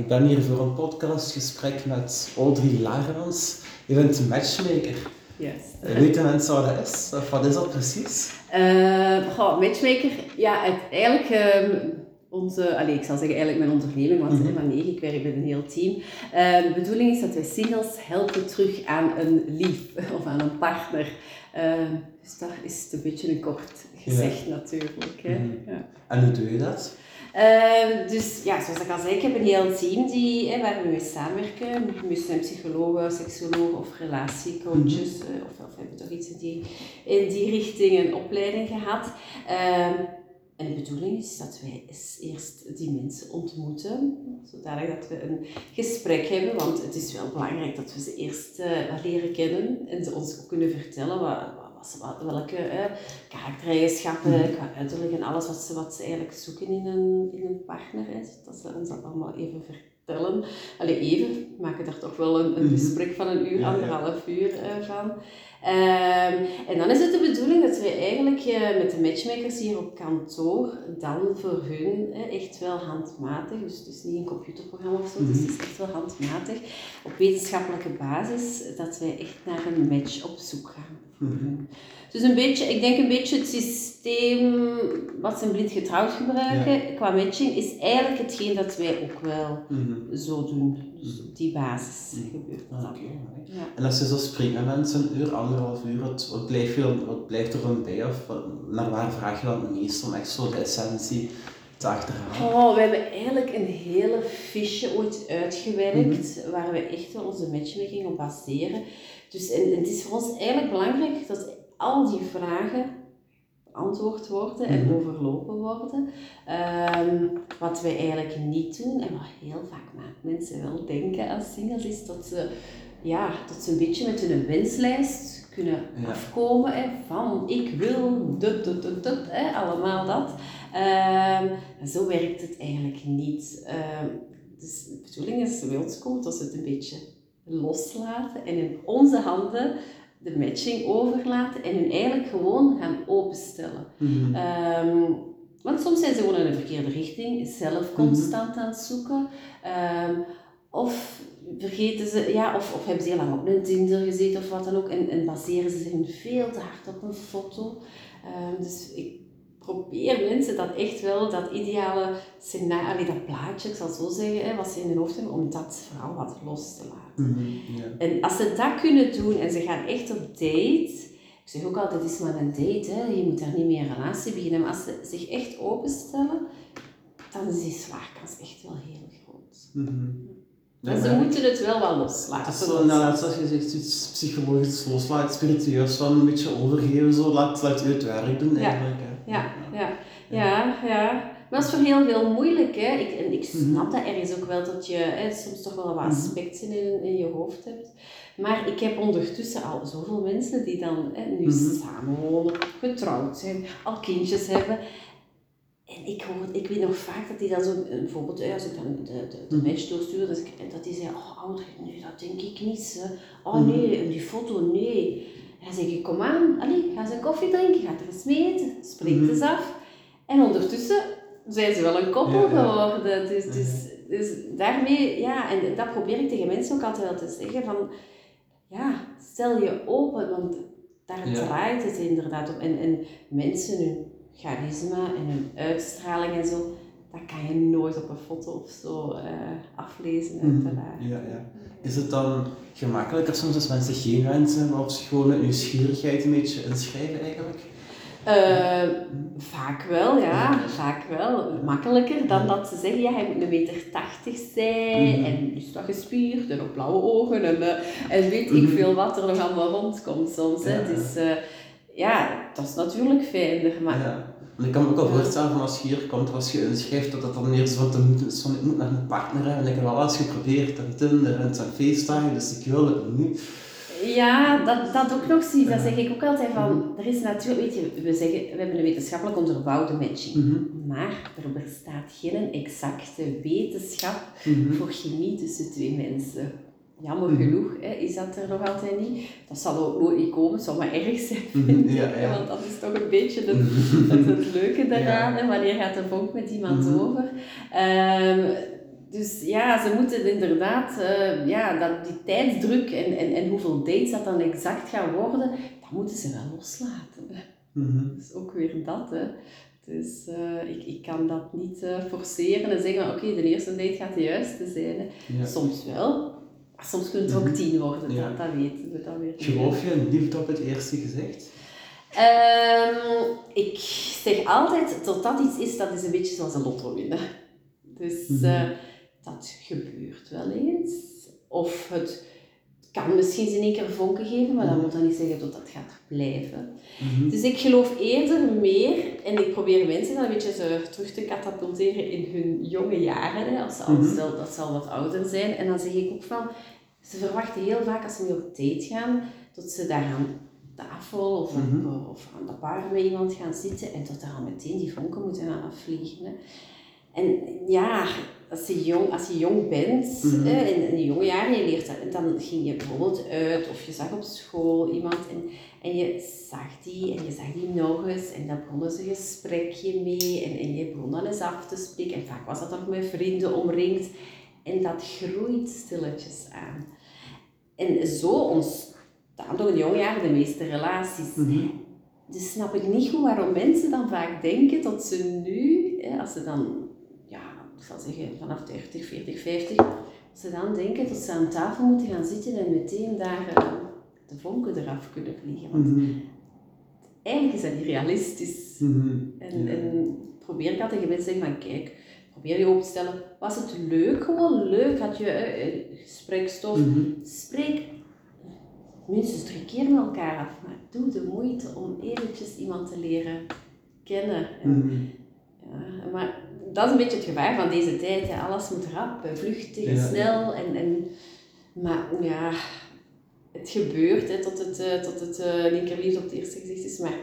Ik ben hier voor een podcastgesprek met Audrey Larens. Je bent een matchmaker. Yes. Weten mensen wat dat is? Of wat is dat precies? Uh, matchmaker, ja, het, eigenlijk uh, onze, allez, ik zal zeggen eigenlijk mijn onderneming, want mm -hmm. nee, ik werk met een heel team. Uh, de bedoeling is dat wij singles helpen terug aan een lief of aan een partner. dus dat is een beetje een kort gezegd ja. natuurlijk. Hè? Mm -hmm. ja. En hoe doe je dat? Uh, dus ja, zoals ik al zei, ik heb een heel team die, hè, waar we mee samenwerken. We zijn psychologen, seksologen of relatiecoaches. Mm -hmm. of, of hebben toch iets in die, in die richting een opleiding gehad. Uh, en de bedoeling is dat wij eerst die mensen ontmoeten, zodat dat we een gesprek hebben. Want het is wel belangrijk dat we ze eerst uh, leren kennen en ze ons ook kunnen vertellen wat, wat, welke eh, karaktereigenschappen, mm. qua uiterlijk en alles wat ze, wat ze eigenlijk zoeken in een, in een partner. Hè. Dat ze ons dat allemaal even vertellen. Allee, even, we maken daar toch wel een, een gesprek van een uur, anderhalf uur uh, van. Um, en dan is het de bedoeling dat we eigenlijk uh, met de matchmakers hier op kantoor dan voor hun uh, echt wel handmatig, dus het is niet een computerprogramma of zo, mm -hmm. dus het is echt wel handmatig, op wetenschappelijke basis, dat wij echt naar een match op zoek gaan. Mm -hmm. Dus een beetje, ik denk een beetje het systeem wat ze in blind getrouwd gebruiken ja. qua matching is eigenlijk hetgeen dat wij ook wel mm -hmm. zo doen. Dus op die basis gebeurt dat. Okay. Ja. En als je zo spreekt met mensen, een uur, anderhalf uur, wat, wat, blijft, je, wat blijft er van bij? Of wat, naar waar vraag je dan het meest om echt zo de essentie te achterhalen? Oh, we hebben eigenlijk een hele fiche ooit uitgewerkt, mm -hmm. waar we echt wel onze matchmaking op baseren. Dus en, en het is voor ons eigenlijk belangrijk dat al die vragen beantwoord worden en -hmm. overlopen worden. Um, wat wij eigenlijk niet doen, en wat heel vaak mensen wel denken als singles, is dat ze, ja, dat ze een beetje met hun wenslijst kunnen ja. afkomen hè, van ik wil dit, dit, dit, hè, allemaal dat. Um, zo werkt het eigenlijk niet. Um, dus de bedoeling is bij ons komt dat ze het een beetje loslaten en in onze handen de matching overlaten en hun eigenlijk gewoon gaan openstellen. Mm -hmm. um, want soms zijn ze gewoon in een verkeerde richting, zelf constant mm -hmm. aan het zoeken. Um, of vergeten ze, ja, of, of hebben ze heel lang op een Tinder gezeten of wat dan ook en, en baseren ze zich veel te hard op een foto. Um, dus ik probeer mensen dat echt wel, dat ideale scenario, dat plaatje, ik zal zo zeggen, hè, wat ze in hun hoofd hebben, om dat vooral wat los te laten. Mm -hmm, yeah. En als ze dat kunnen doen en ze gaan echt op date, ik zeg ook altijd, het is maar een date, hè, je moet daar niet meer een relatie beginnen, maar als ze zich echt openstellen, dan is die slaagkans echt wel heel groot. Mm -hmm. Ja, en ze moeten het wel wel loslaten. Het is zo, nou, zoals je zegt, iets psychologisch loslaten, spiritueus van een beetje overgeven, zo, laat, laat u het werk doen eigenlijk. Ja. Ja, ja, ja, ja. Maar dat is voor heel veel moeilijk. Hè. Ik, en ik snap dat ergens ook wel dat je hè, soms toch wel wat aspecten in, in je hoofd hebt. Maar ik heb ondertussen al zoveel mensen die dan hè, nu mm-hmm. samenwonen, getrouwd zijn, al kindjes hebben. En ik, hoor, ik weet nog vaak dat die dan zo, bijvoorbeeld als ik dan de, de, de match doorstuur, dat, ik, dat die zei, oh nee, dat denk ik niet. Hè. Oh nee, die foto, nee. Dan zeg ik, kom aan, allee, ga eens een koffie drinken, ga er eens mee eten, spreek mm -hmm. eens af. En ondertussen zijn ze wel een koppel ja, ja. geworden. Dus, dus, dus daarmee, ja, en dat probeer ik tegen mensen ook altijd wel te zeggen, van, ja, stel je open, want daar ja. draait het inderdaad om. En, en mensen, hun charisma en hun uitstraling en zo, dat kan je nooit op een foto of zo uh, aflezen, uiteraard. Mm, ja, ja. Is het dan gemakkelijker soms als mensen geen wensen hebben of ze gewoon met nieuwsgierigheid een beetje inschrijven eigenlijk? Uh, vaak wel, ja. Vaak wel. Makkelijker dan dat ze zeggen, ja, hij moet een meter tachtig zijn mm -hmm. en is dat gespierd en op blauwe ogen en, uh, en weet mm -hmm. ik veel wat er nog allemaal rondkomt soms. Hè. Ja. Dus uh, ja, dat is natuurlijk fijner, maar... Ja. En ik kan me ook al voorstellen van als je hier komt, als je inschrijft, dat dat dan meer zo van, is van ik moet naar een partner hebben. En ik heb al eens geprobeerd en Tinder en zijn FaceTime, dus ik wil het niet. Ja, dat, dat ook nog zie. Dat zeg ik ook altijd van, er is natuurlijk, weet je, we zeggen, we hebben een wetenschappelijk onderbouwde matching. Mm -hmm. Maar er bestaat geen exacte wetenschap mm -hmm. voor chemie tussen twee mensen. Jammer mm -hmm. genoeg hè, is dat er nog altijd niet. Dat zal ook nooit niet komen, het zal maar erg zijn, vind ja, ja. want dat is toch een beetje het, het, het leuke daaraan. Ja. Wanneer gaat de vonk met iemand over? Um, dus ja, ze moeten inderdaad, uh, ja, dat, die tijdsdruk en, en, en hoeveel dates dat dan exact gaan worden, dat moeten ze wel loslaten. Mm Dus ook weer dat. Hè. Dus uh, ik, ik kan dat niet uh, forceren en zeggen, oké, de eerste date gaat de juiste zijn. Soms wel, soms kunnen het ook mhm. tien worden, ja. dat, dat weten we dan weer. Geloof je in liefde op het eerste gezicht? Um, ik zeg altijd, tot dat iets is, dat is een beetje zoals een lotto winnen. Dus mm -hmm. uh, dat gebeurt wel eens. Of het kan misschien in één keer vonken geven, maar dat mhm. moet dan niet zeggen dat dat gaat blijven. Mhm. Dus ik geloof eerder meer, en ik probeer mensen dan een beetje zo terug te katapulteren in hun jonge jaren, hè, als ze al, mm -hmm. dat ze al wat ouder zijn. En dan zeg ik ook van, ze verwachten heel vaak als ze mee op date gaan, dat ze daar aan tafel of, mm -hmm. of aan de bar met iemand gaan zitten en dat al meteen die vonken moeten gaan afvliegen. Hè. En ja, als je jong, als je jong bent, mm -hmm. in, in de jonge jaren, je leert dat, dan ging je bijvoorbeeld uit of je zag op school iemand en, en je zag die en je zag die nog eens en dan begon ze een gesprekje mee en, en je begon dan eens af te spreken en vaak was dat ook met vrienden omringd en dat groeit stilletjes aan. En zo ontstaan toch in de jonge jaren de meeste relaties. Mm -hmm. Dus snap ik niet goed waarom mensen dan vaak denken dat ze nu, als ze dan ik zal zeggen vanaf 30, 40, 50, als ze dan denken dat ze aan tafel moeten gaan zitten en meteen daar uh, de vonken eraf kunnen vliegen. Want mm -hmm. eigenlijk is dat niet realistisch. Mm -hmm. en, ja. en probeer ik altijd mensen te zeggen van kijk, probeer je op te stellen, was het leuk? Gewoon leuk, had je uh, gesprekstof? Mm -hmm. Spreek minstens drie keer met elkaar af, maar doe de moeite om eventjes iemand te leren kennen. En, ja, maar dat is een beetje het gevaar van deze tijd. Hè. Alles moet rap, vluchtig, ja. snel. En, en, maar ja, het gebeurt hè, tot het, uh, tot het uh, linkerliefde op het eerste gezicht is. Maar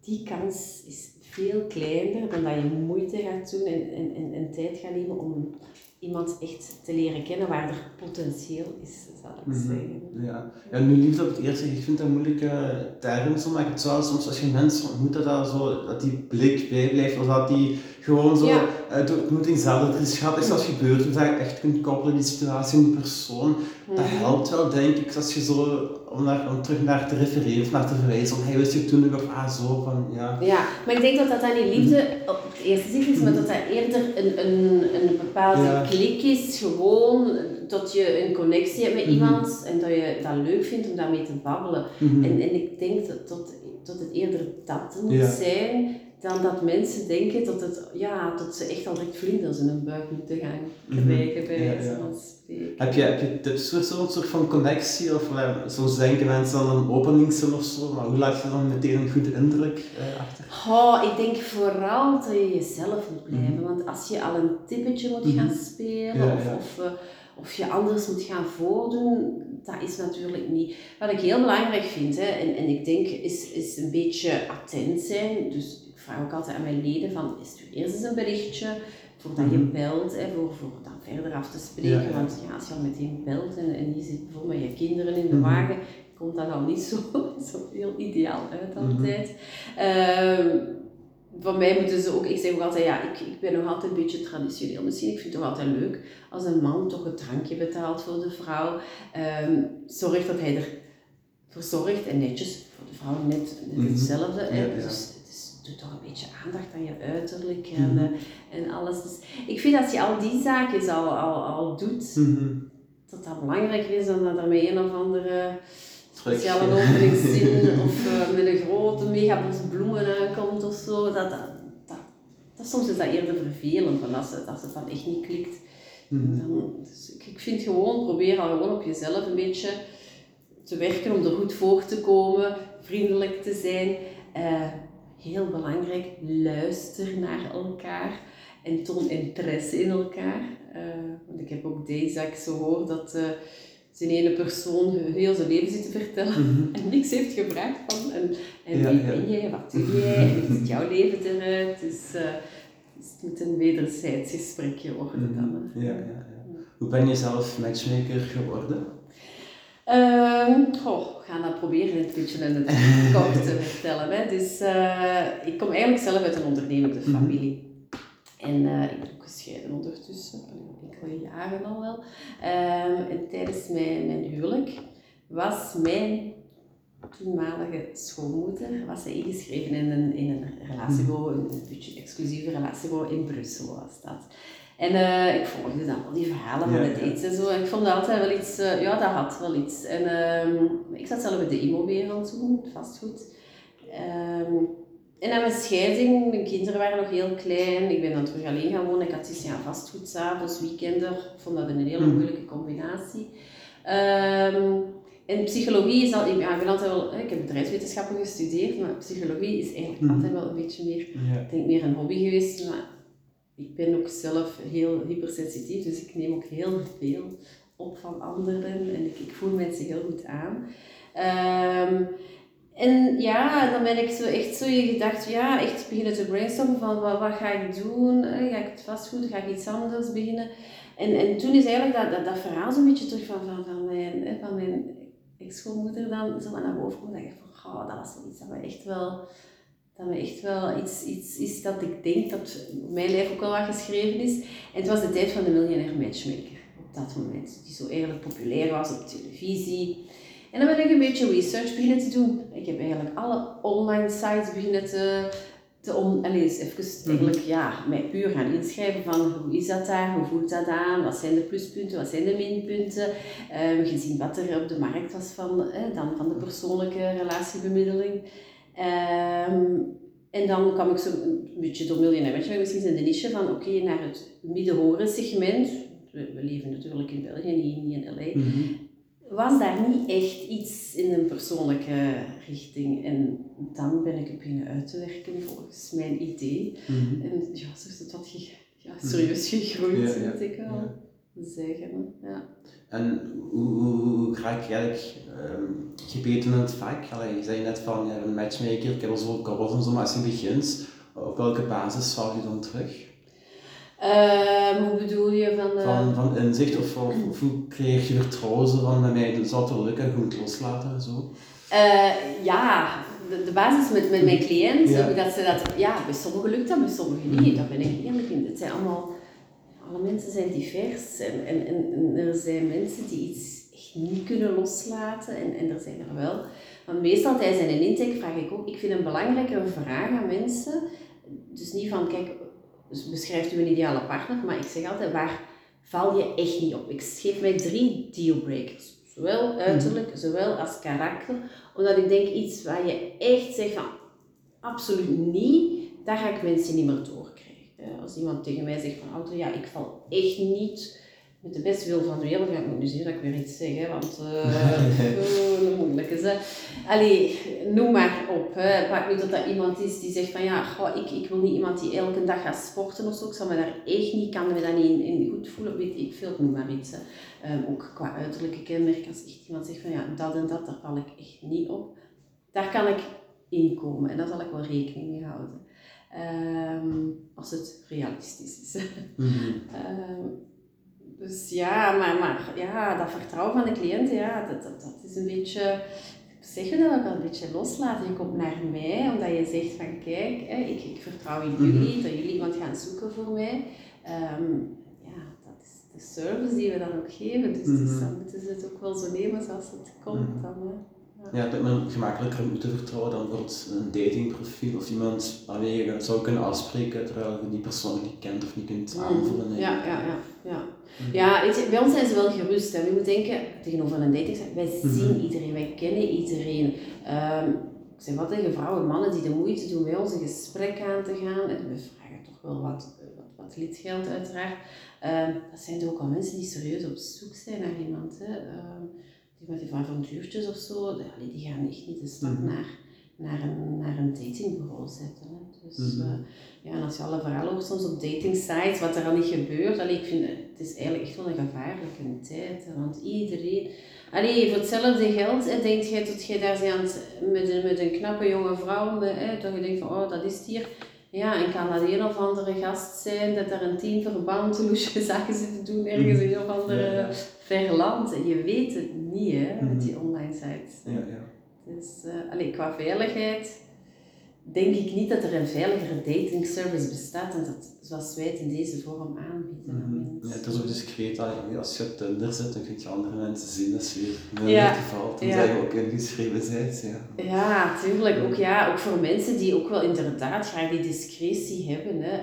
die kans is veel kleiner dan dat je moeite gaat doen en, en, en, en tijd gaat nemen om iemand echt te leren kennen waar er potentieel is, zal ik mm -hmm. zeggen. Ja. ja, nu liefde op het eerste, ik vind dat een moeilijke term, maar het zou soms als je mensen ontmoet, dat, dat, zo, dat die blik bijblijft, of dat die gewoon zo ja. uh, de ontmoeting zelf, dat er iets als gebeurt, of dat je echt kunt koppelen die situatie en die persoon. Dat mhm. helpt wel, denk ik, als je zo, om, daar, om terug naar te refereren of naar te verwijzen, van hij wist je toen nog of ah zo, van ja. Ja, maar ik denk dat dat dan die liefde op het eerste zicht is, maar dat dat eerder een, een, een bepaalde ja. klik is, gewoon dat je een connectie hebt met mm -hmm. iemand en dat je dat leuk vindt om daarmee te babbelen. Mm -hmm. en, en ik denk dat, dat, dat het eerder dat moet ja. zijn dan dat mensen denken dat, het, ja, dat ze echt al direct vlinders in hun buik moeten gaan mhm. krijgen bij ja, ja. Heb je, heb je tips voor zo'n soort van connectie? Of uh, soms denken mensen aan een openingszin of zo, maar hoe laat je dan meteen een goede indruk uh, achter? Oh, ik denk vooral dat je jezelf moet blijven. Mm. Want als je al een tippetje moet mm. gaan spelen of, of, uh, of je anders moet gaan voordoen, dat is natuurlijk niet. Wat ik heel belangrijk vind, hè, en, en ik denk, is, is een beetje attent zijn. Dus vraag ook altijd aan mijn leden van, stuur eerst eens een berichtje voordat je mhm. belt, hè, voor, voor dan verder af te spreken. Want ja, als je al meteen belt en, en je zit bijvoorbeeld met je kinderen in de mhm. wagen, komt dat al niet zo, zo heel ideaal uit mhm. altijd. Mm van mij moeten ze ook, ik zeg ook altijd, ja, ik, ik ben nog altijd een beetje traditioneel misschien. Ik vind het toch altijd leuk als een man toch een drankje betaalt voor de vrouw. Um, zorgt dat hij ervoor zorgt en netjes voor de vrouw net, net hetzelfde. Ja, ja. Dus doe toch een beetje aandacht aan je uiterlijk en, mm -hmm. en alles. Dus ik vind dat je al die zaken al, al, al doet, mm -hmm. dat dat belangrijker is dan dat er met een of andere speciale openingszin of uh, met een grote megabos bloemen aankomt of zo. Dat, dat, dat, dat, soms is dat eerder vervelend, van als, het, als het dan echt niet klikt. Mm -hmm. dan, dus ik, ik vind gewoon, probeer al gewoon op jezelf een beetje te werken om er goed voor te komen, vriendelijk te zijn. Uh, heel belangrijk, luister naar elkaar en toon interesse in elkaar. Uh, want ik heb ook deze ik zo hoor dat uh, zijn ene persoon heel zijn leven zit te vertellen mm -hmm. en niks heeft gevraagd van en, en ja, wie ja. ben jij, wat doe jij en hoe ziet jouw leven eruit. Dus, uh, dus het moet een wederzijds gesprekje worden mm -hmm. dan. Ja, ja, ja. Hoe ben je zelf matchmaker geworden? Um, goh, we gaan dat proberen een beetje in het kort te vertellen. Hè. Dus, uh, ik kom eigenlijk zelf uit een ondernemende mhm. familie. En uh, ik ben ook gescheiden ondertussen. Ik voor jaren al wel. Ehm, en tijdens mijn, mijn huwelijk was mijn toenmalige schoonmoeder was zij ingeschreven in een, in een relatiebureau, een beetje exclusieve relatiebureau in Brussel was dat. En uh, ik volgde dan al die verhalen van het eten en zo. Ik vond dat altijd wel iets, uh, ja, dat had wel iets. En uh, ik zat zelf in de immowereld toen, vastgoed. Um, en na mijn scheiding, mijn kinderen waren nog heel klein. Ik ben dan terug alleen gaan wonen. Ik had zes jaar vastgoed s'avonds, weekenden. Ik vond dat een hele hmm. moeilijke combinatie. Um, en psychologie is al, ik, ja, ik, ben altijd wel, ik heb bedrijfswetenschappen gestudeerd, maar psychologie is eigenlijk hmm. altijd wel een beetje meer, denk meer een hobby geweest. Maar ik ben ook zelf heel hypersensitief, dus ik neem ook heel veel op van anderen en ik, ik voel mensen heel goed aan. Um, en ja, dan ben ik zo echt zo gedacht, ja, echt beginnen te brainstormen van wat, ga ik doen? Ga ik het vastgoed? Ga ik iets anders beginnen? En, en toen is eigenlijk dat, dat, verhaal zo'n beetje terug van, van, mijn, van mijn ex-schoonmoeder dan zo naar boven kwam. Dat ik van, oh, dat was wel iets dat me echt wel, dat me echt wel iets, iets is dat ik denk dat mijn leven ook wel wat geschreven is. En het was de tijd van de miljonair matchmaker op dat moment, die zo eerlijk populair was op televisie. En dan ben ik een beetje research beginnen te doen. Ik heb eigenlijk alle online sites beginnen te, te om, allez, even mhm. eigenlijk, ja, mij puur gaan inschrijven van hoe is dat daar, hoe voelt dat aan, wat zijn de pluspunten, wat zijn de minpunten. Um, gezien wat er op de markt was van, eh, dan van de persoonlijke relatiebemiddeling. Um, en dan kwam ik zo een beetje door miljonair misschien in de niche van oké, naar het midden segment. We, we, leven natuurlijk in België, niet, niet in LA. Mm was daar niet echt iets in een persoonlijke richting. En dan ben ik het beginnen uit te werken volgens mijn idee. Mhm. En ja, zo is het wat ja, serieus gegroeid, ja, moet ik wel zeggen. Ja. En hoe, hoe, ga ik eigenlijk um, gebeten in het vak? Allee, je zei net van ja, een matchmaker, ik heb al zo kabbels en zo, maar als je begint, op welke basis val je dan terug? Uh, hoe bedoel je van... Uh... Van, van inzicht of, of, hoe kreeg je vertrouwen van met mij, zal het wel lukken, je moet loslaten zo? Uh, ja, de, de, basis met, met mijn cliënt, ja. dat ze dat, ja, bij sommigen lukt dat, bij sommigen niet. Daar ben ik eerlijk in. Het zijn allemaal, alle mensen zijn divers en, en, en, er zijn mensen die iets echt niet kunnen loslaten en, en er zijn er wel. Want meestal tijdens een intake vraag ik ook, ik vind een belangrijke vraag aan mensen, dus niet van, kijk, dus beschrijft u een ideale partner, maar ik zeg altijd, waar val je echt niet op? Ik geef mij drie dealbreakers. Zowel uiterlijk, mhm. zowel als karakter. Omdat ik denk, iets waar je echt zegt van, absoluut niet, daar ga ik mensen niet meer doorkrijgen. Als iemand tegen mij zegt van, auto, ja, ik val echt niet met de beste wil van de wereld ga ik nu zien dat ik weer iets zeg, hè, want uh, oh, moeilijk is. Hè. Allee, noem maar op. Hè. Niet dat dat iemand is die zegt van ja, goh, ik, ik wil niet iemand die elke dag gaat sporten of zo. Ik zal me daar echt niet, kan me daar niet in, in goed voelen. Weet ik veel, noem maar iets. Hè. Um, ook qua uiterlijke kenmerken, als echt iemand zegt van ja, dat en dat, daar val ik echt niet op. Daar kan ik inkomen en daar zal ik wel rekening mee houden. Um, als het realistisch is. Mm -hmm. Dus ja, maar, maar ja, dat vertrouwen van de cliënten, ja, dat, dat, dat is een beetje, zeg je dat ook wel een beetje loslaten. Je komt naar mij omdat je zegt van kijk, hè, ik, ik vertrouw in jullie, mhm. dat jullie iemand gaan zoeken voor mij. Um, ja, dat is de service die we dan ook geven. Dus, mm dan moeten ze het ook wel zo nemen zoals het komt. Mhm. dan, ja, dat men gemakkelijker moeten vertrouwen dan bijvoorbeeld een datingprofiel of iemand waarmee je zou kunnen afspreken terwijl je die persoon niet kent of niet kunt mm. aanvoelen. Ja, ja, ja. Ja, mm. ja je, bij ons zijn ze wel gerust. Hè. We moeten denken, tegenover een dating, wij mm-hmm. zien iedereen, wij kennen iedereen. Um, ik zeg wat tegen vrouwen, mannen die de moeite doen bij ons een gesprek aan te gaan. En we vragen toch wel wat, wat, wat lidgeld uiteraard. Um, dat zijn toch ook al mensen die serieus op zoek zijn naar iemand. Hè. Um, die met die avontuurtjes of zo, die, die gaan echt niet de stap mm naar, naar, een, naar een datingbureau zetten. Hè. Dus -hmm. uh, ja, en als je alle verhalen hoort soms op dating sites, wat er al niet gebeurt, allee, ik vind het is eigenlijk echt wel een gevaarlijke tijd. Hè, want iedereen, allee, voor hetzelfde geld, hè, denk je dat je daar bent met een, met een knappe jonge vrouw, hè, dat je denkt van, oh, dat is het hier. Ja, en kan dat een of andere gast zijn dat er een tien verband loesje zaken zitten doen ergens in een of andere ja, ver land. Je weet het niet hè, met die online sites. Ja, ja. Dus uh, allee, qua veiligheid denk ik niet dat er een veiligere dating service bestaat dan dat, zoals wij het in deze vorm aanbieden. Mm Ja, het is ook discreet. Als je op Tinder zit, dan kun je andere mensen zien. Dat is weer in het geval. Tenzij ja. je ook ingeschreven bent. Ja, ja tuurlijk. Ook, ja, ook voor mensen die ook wel inderdaad graag die discretie hebben. Hè.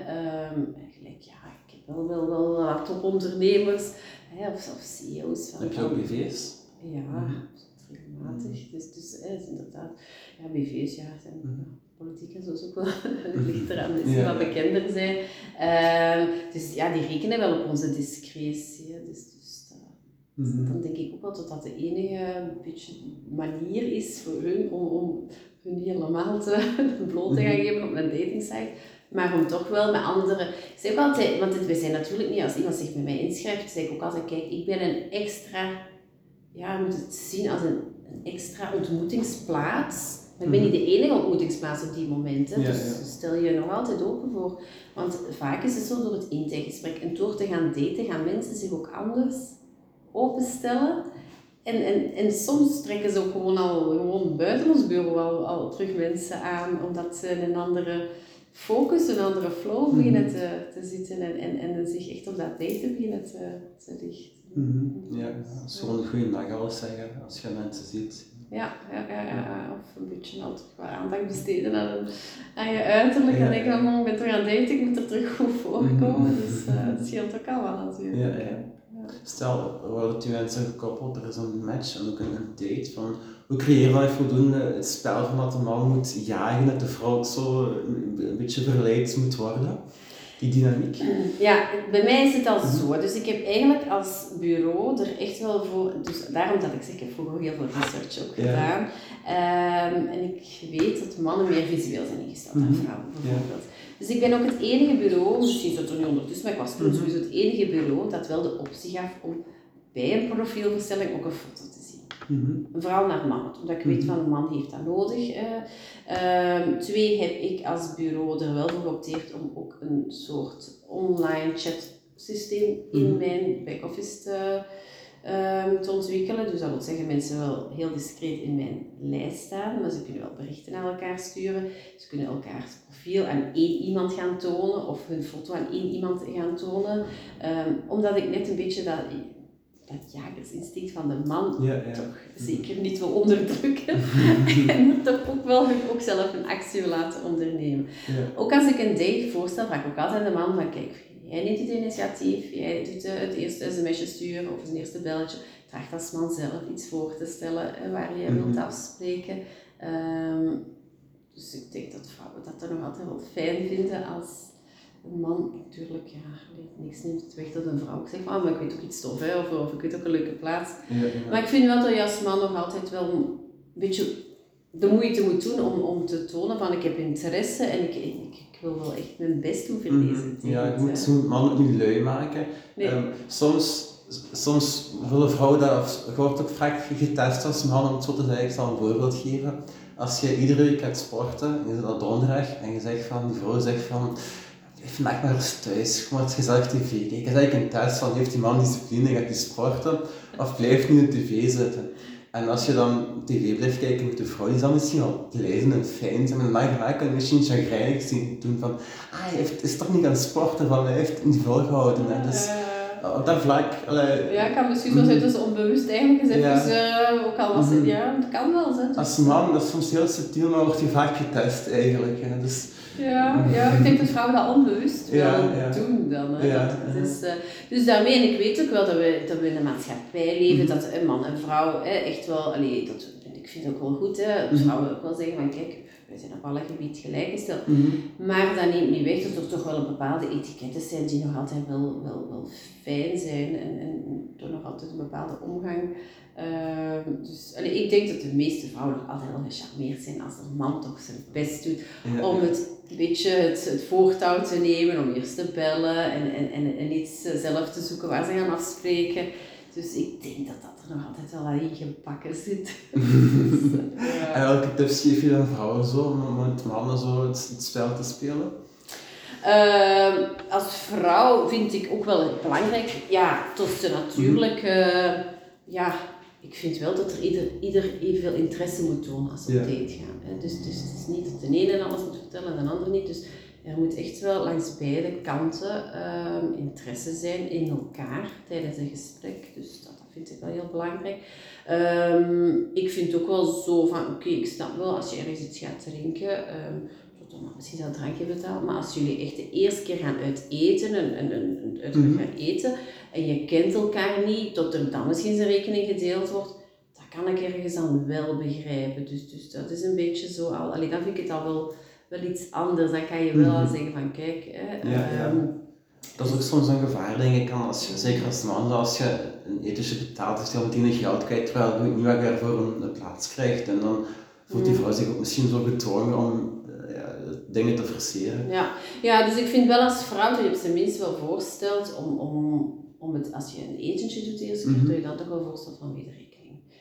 Um, ja, ik heb wel, wel, wel wat topondernemers hè, of, of CEO's. Van, heb je ook BV's? Ja, mm regelmatig. Dus, dus is inderdaad, ja, BV's ja, zijn... Mm politiek en zo is ook wel, het ligt eraan dat ze wat bekender zijn. Uh, dus ja, die rekenen wel op onze discretie. Dus, dus mm dan denk ik ook wel dat dat de enige beetje manier is voor hun om, om hun niet helemaal te bloot te gaan mhm. geven op een datingsite. Maar om toch wel met anderen. Ik zeg ook altijd, want we zijn natuurlijk niet, als iemand zich bij mij inschrijft, zeg ik ook altijd: kijk, ik ben een extra, ja, je moet het zien als een, een extra ontmoetingsplaats ik ben niet de enige ontmoetingsplaats op die momenten. dus stel je nog altijd open voor. Want vaak is het zo door het intijgesprek en door te gaan daten gaan mensen zich ook anders openstellen. En, en, en soms trekken ze ook gewoon al gewoon buiten ons bureau al, al terug mensen aan, omdat ze een andere focus, een andere flow mhm. beginnen te, te zitten en, en, en zich echt op dat daten beginnen te, te richten. Mm Ja, dat is gewoon een goede dag alles zeggen als je mensen ziet. Ja, ja, ja, ja, of een beetje al terug wat aandacht besteden aan, aan je uiterlijk. En denk van, oh, ik ben terug aan daten, ik moet er terug goed voorkomen. Mhm. Dus uh, het scheelt ook al wel natuurlijk. Ja, ja. Stel, er worden twee mensen gekoppeld, er is een match en ook een date. Van, hoe creëren we voldoende het spel van dat de man moet jagen, dat de vrouw ook zo een beetje verleid moet worden? Die dynamiek? Ja, bij mij is het al zo. Dus ik heb eigenlijk als bureau er echt wel voor... Dus daarom dat ik zeg, ik heb vroeger heel veel research ook gedaan. Um, en ik weet dat mannen meer visueel zijn ingesteld dan mhm. vrouwen, bijvoorbeeld. Dus ik ben ook het enige bureau, misschien zat er nu ondertussen, maar ik was toen mhm. sowieso het enige bureau dat wel de optie gaf om bij een profielverstelling ook een foto Mm Vooral naar man, omdat ik weet mhm. van een man heeft dat nodig. Uh, twee heb ik als bureau er wel voor geopteerd om ook een soort online chat systeem in mhm. mijn back-office te, ehm, te ontwikkelen. Dus dat wil zeggen, mensen wel heel discreet in mijn lijst staan, maar ze kunnen wel berichten naar elkaar sturen. Ze kunnen elkaars profiel aan één iemand gaan tonen of hun foto aan één iemand gaan tonen. Um, omdat ik net een beetje dat dat jagersinstinct van de man toch zeker niet wil onderdrukken. en toch ook wel ook zelf een actie laten ondernemen. Ook als ik een date voorstel, vraag ik ook altijd de man van kijk, jij neemt het initiatief, jij doet het eerste sms'je sturen of een eerste belletje. Vraag als man zelf iets voor te stellen waar je wilt mhm. afspreken. Ehm, dus ik denk dat vrouwen dat dan nog altijd wel fijn vinden als een man natuurlijk, ja, niks neemt het weg dat een vrouw zegt van, ah, maar ik weet ook iets tof, hè, of, of ik weet ook een leuke plaats. Ja, Maar ik vind wel dat je als man nog altijd wel een beetje de moeite moet doen om, om te tonen van ik heb interesse en ik, ik, ik wil wel echt mijn best doen voor deze dingen. Ja, ik moet zo'n man ook niet lui maken. Um, soms, soms willen vrouwen dat, je wordt ook vaak getest als man, om het zo te zeggen, ik zal een voorbeeld geven. Als je iedere week gaat sporten, je zit dat donderdag, en je zegt van, die vrouw zegt van, vandaag maar eens thuis, gewoon het gezellig tv kijken. Ik is eigenlijk een test van, heeft die man discipline, gaat hij sporten, of blijft nu de tv zitten? En als je dan tv blijft kijken met de vrouw, die zal misschien wel pleiten en fijn zijn, maar dan ga je misschien chagrijnig zien doen van, ah, hij heeft, is toch niet aan het sporten, van, hij heeft niet volgehouden. Hè? Dus, op dat vlak. Allee, ja, ik kan misschien zo zijn, dus onbewust eigenlijk eens even, ja. uh, ook al was het, ja, het kan wel zijn. Als man, dat is soms heel subtiel, maar wordt je vaak getest eigenlijk. Hè. Dus, ja, ja, ik denk dat vrouwen dat onbewust wel doen dan. Hè. Ja, dus, uh, dus daarmee, en ik weet ook wel dat we, dat we in een maatschappij leven, mhm. dat een man en vrouw hè, echt wel, allee, dat, ik vind het ook wel goed, hè, mhm. vrouwen ook wel zeggen van kijk, wij zijn op alle gebieden gelijkgesteld. Mm Maar dat neemt niet weg dat er toch wel een bepaalde etiketten zijn die nog altijd wel, wel, wel fijn zijn en, en toch nog altijd een bepaalde omgang. Uh, dus allee, ik denk dat de meeste vrouwen nog altijd wel gecharmeerd zijn als een man toch zijn best doet om het een beetje het, het voortouw te nemen, om eerst te bellen en, en, en, en iets zelf te zoeken waar ze gaan afspreken. Dus ik denk dat dat er nog altijd wel in gebakken zit. ja. En welke tips geef je dan vrouwen zo om met mannen zo het, spel te spelen? Uh, als vrouw vind ik ook wel belangrijk, ja, tot ze natuurlijk, uh, ja, ik vind wel dat er ieder, ieder evenveel interesse moet tonen als ze op date gaan. Hè. Dus, dus het is niet dat de ene alles moet vertellen en de ander niet. Dus er moet echt wel langs beide kanten ehm, interesse zijn in elkaar tijdens een gesprek. Dus dat vind ik wel heel belangrijk. Ehm, ik vind ook wel zo van, oké, ik snap wel als je ergens iets gaat drinken, um, dan misschien zelf drankje betalen, maar als jullie echt de eerste keer gaan uit eten en, en, en uit mm gaan eten en je kent elkaar niet, tot er dan misschien zijn rekening gedeeld wordt, dat kan ik ergens dan wel begrijpen. Dus, dus dat is een beetje zo al, alleen dan vind ik het al wel wel iets anders. Dan kan je wel mm zeggen van kijk. Hè, ja, ja. Ehm, dat is ook soms een gevaar, denk ik, als je, zeker als man, als je een ethische betaalt, is je meteen een geld kwijt, terwijl je niet wat je ervoor een, een, plaats krijgt. En dan voelt die mm. vrouw zich ook misschien zo gedwongen om uh, ja, dingen te verseren. Ja. ja, dus ik vind wel als vrouw dat je op zijn minst wel voorstelt om, om, om het, als je een etentje doet eerst mm dat je dan toch wel voorstelt van wederrekening.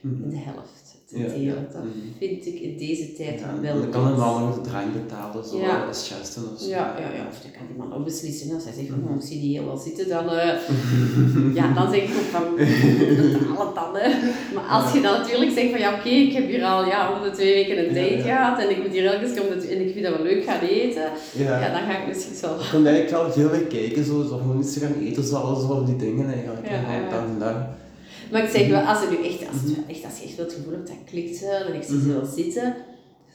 Mm In de helft te ja, delen. Dat mm. vind ik in deze tijd ja, wel Dan kan een man nog de drank betalen, zo ja. als Chesten of zo. Ja, ja, ja, of dan kan die man ook beslissen. Als hij zegt, van, ik zie die heel wel zitten, dan, uh, ja, dan zeg ik ook van, betaal het dan. Hè. Maar als je dan natuurlijk zegt van, ja oké, okay, ik heb hier al ja, om de twee weken een date gehad en ik moet hier elke keer om de, en ik vind dat wel leuk gaan eten, ja. dan ga ik misschien zo... Ik kon eigenlijk wel heel veel kijken, zo, zo gewoon iets gaan eten, zoals zo die dingen eigenlijk. Ja, dan, dan, maar ik zeg wel, als, er nu echt, als, het, echt, als je echt wel het gevoel hebt, dat klikt wel en ik zie ze wel zitten,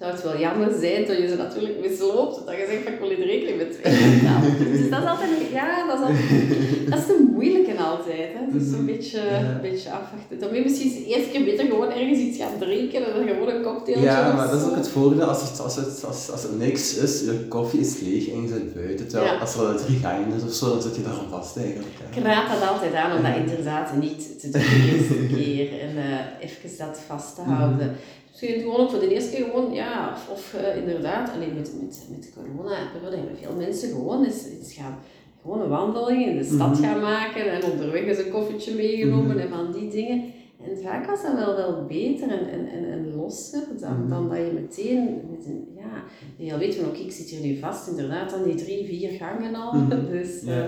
zou het wel jammer zijn dat je ze natuurlijk misloopt, dat je zegt van ik wil er rekening met twee Dus dat is altijd, ja, dat is, altijd, dat is de moeilijke altijd. Hè. Dus een beetje, een beetje afwachten. Dan moet je misschien de eerste keer beter gewoon ergens iets gaan drinken en dan gewoon een cocktail. Ja, maar dat is ook het voordeel als het, als het, als, als het niks is, je koffie is leeg en je zit buiten. Terwijl als er drie gangen is of zo, dan zit je daar vast eigenlijk. Ik raad dat altijd aan om dat inderdaad niet te doen de eerste keer en uh, even dat vast te houden. Mm Misschien gewoon ook voor de eerste keer gewoon, ja, of, of uh, inderdaad, alleen met, met, met corona hebben veel mensen gewoon eens, eens gaan, gewoon een wandeling in de stad mhm. gaan maken en onderweg eens een koffietje meegenomen mm en van die dingen. En vaak was dat wel, wel beter en, en, en, en losser dan, mm dan dat je meteen met een, ja, je al weet van oké, ik zit hier nu vast, inderdaad, aan die drie, vier gangen al. Dus uh, ja,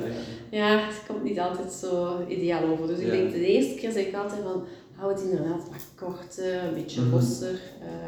ja. ja, het komt niet altijd zo ideaal over. Dus ik denk de eerste keer zeg ik altijd van, hou het inderdaad wat korter, een beetje mm losser.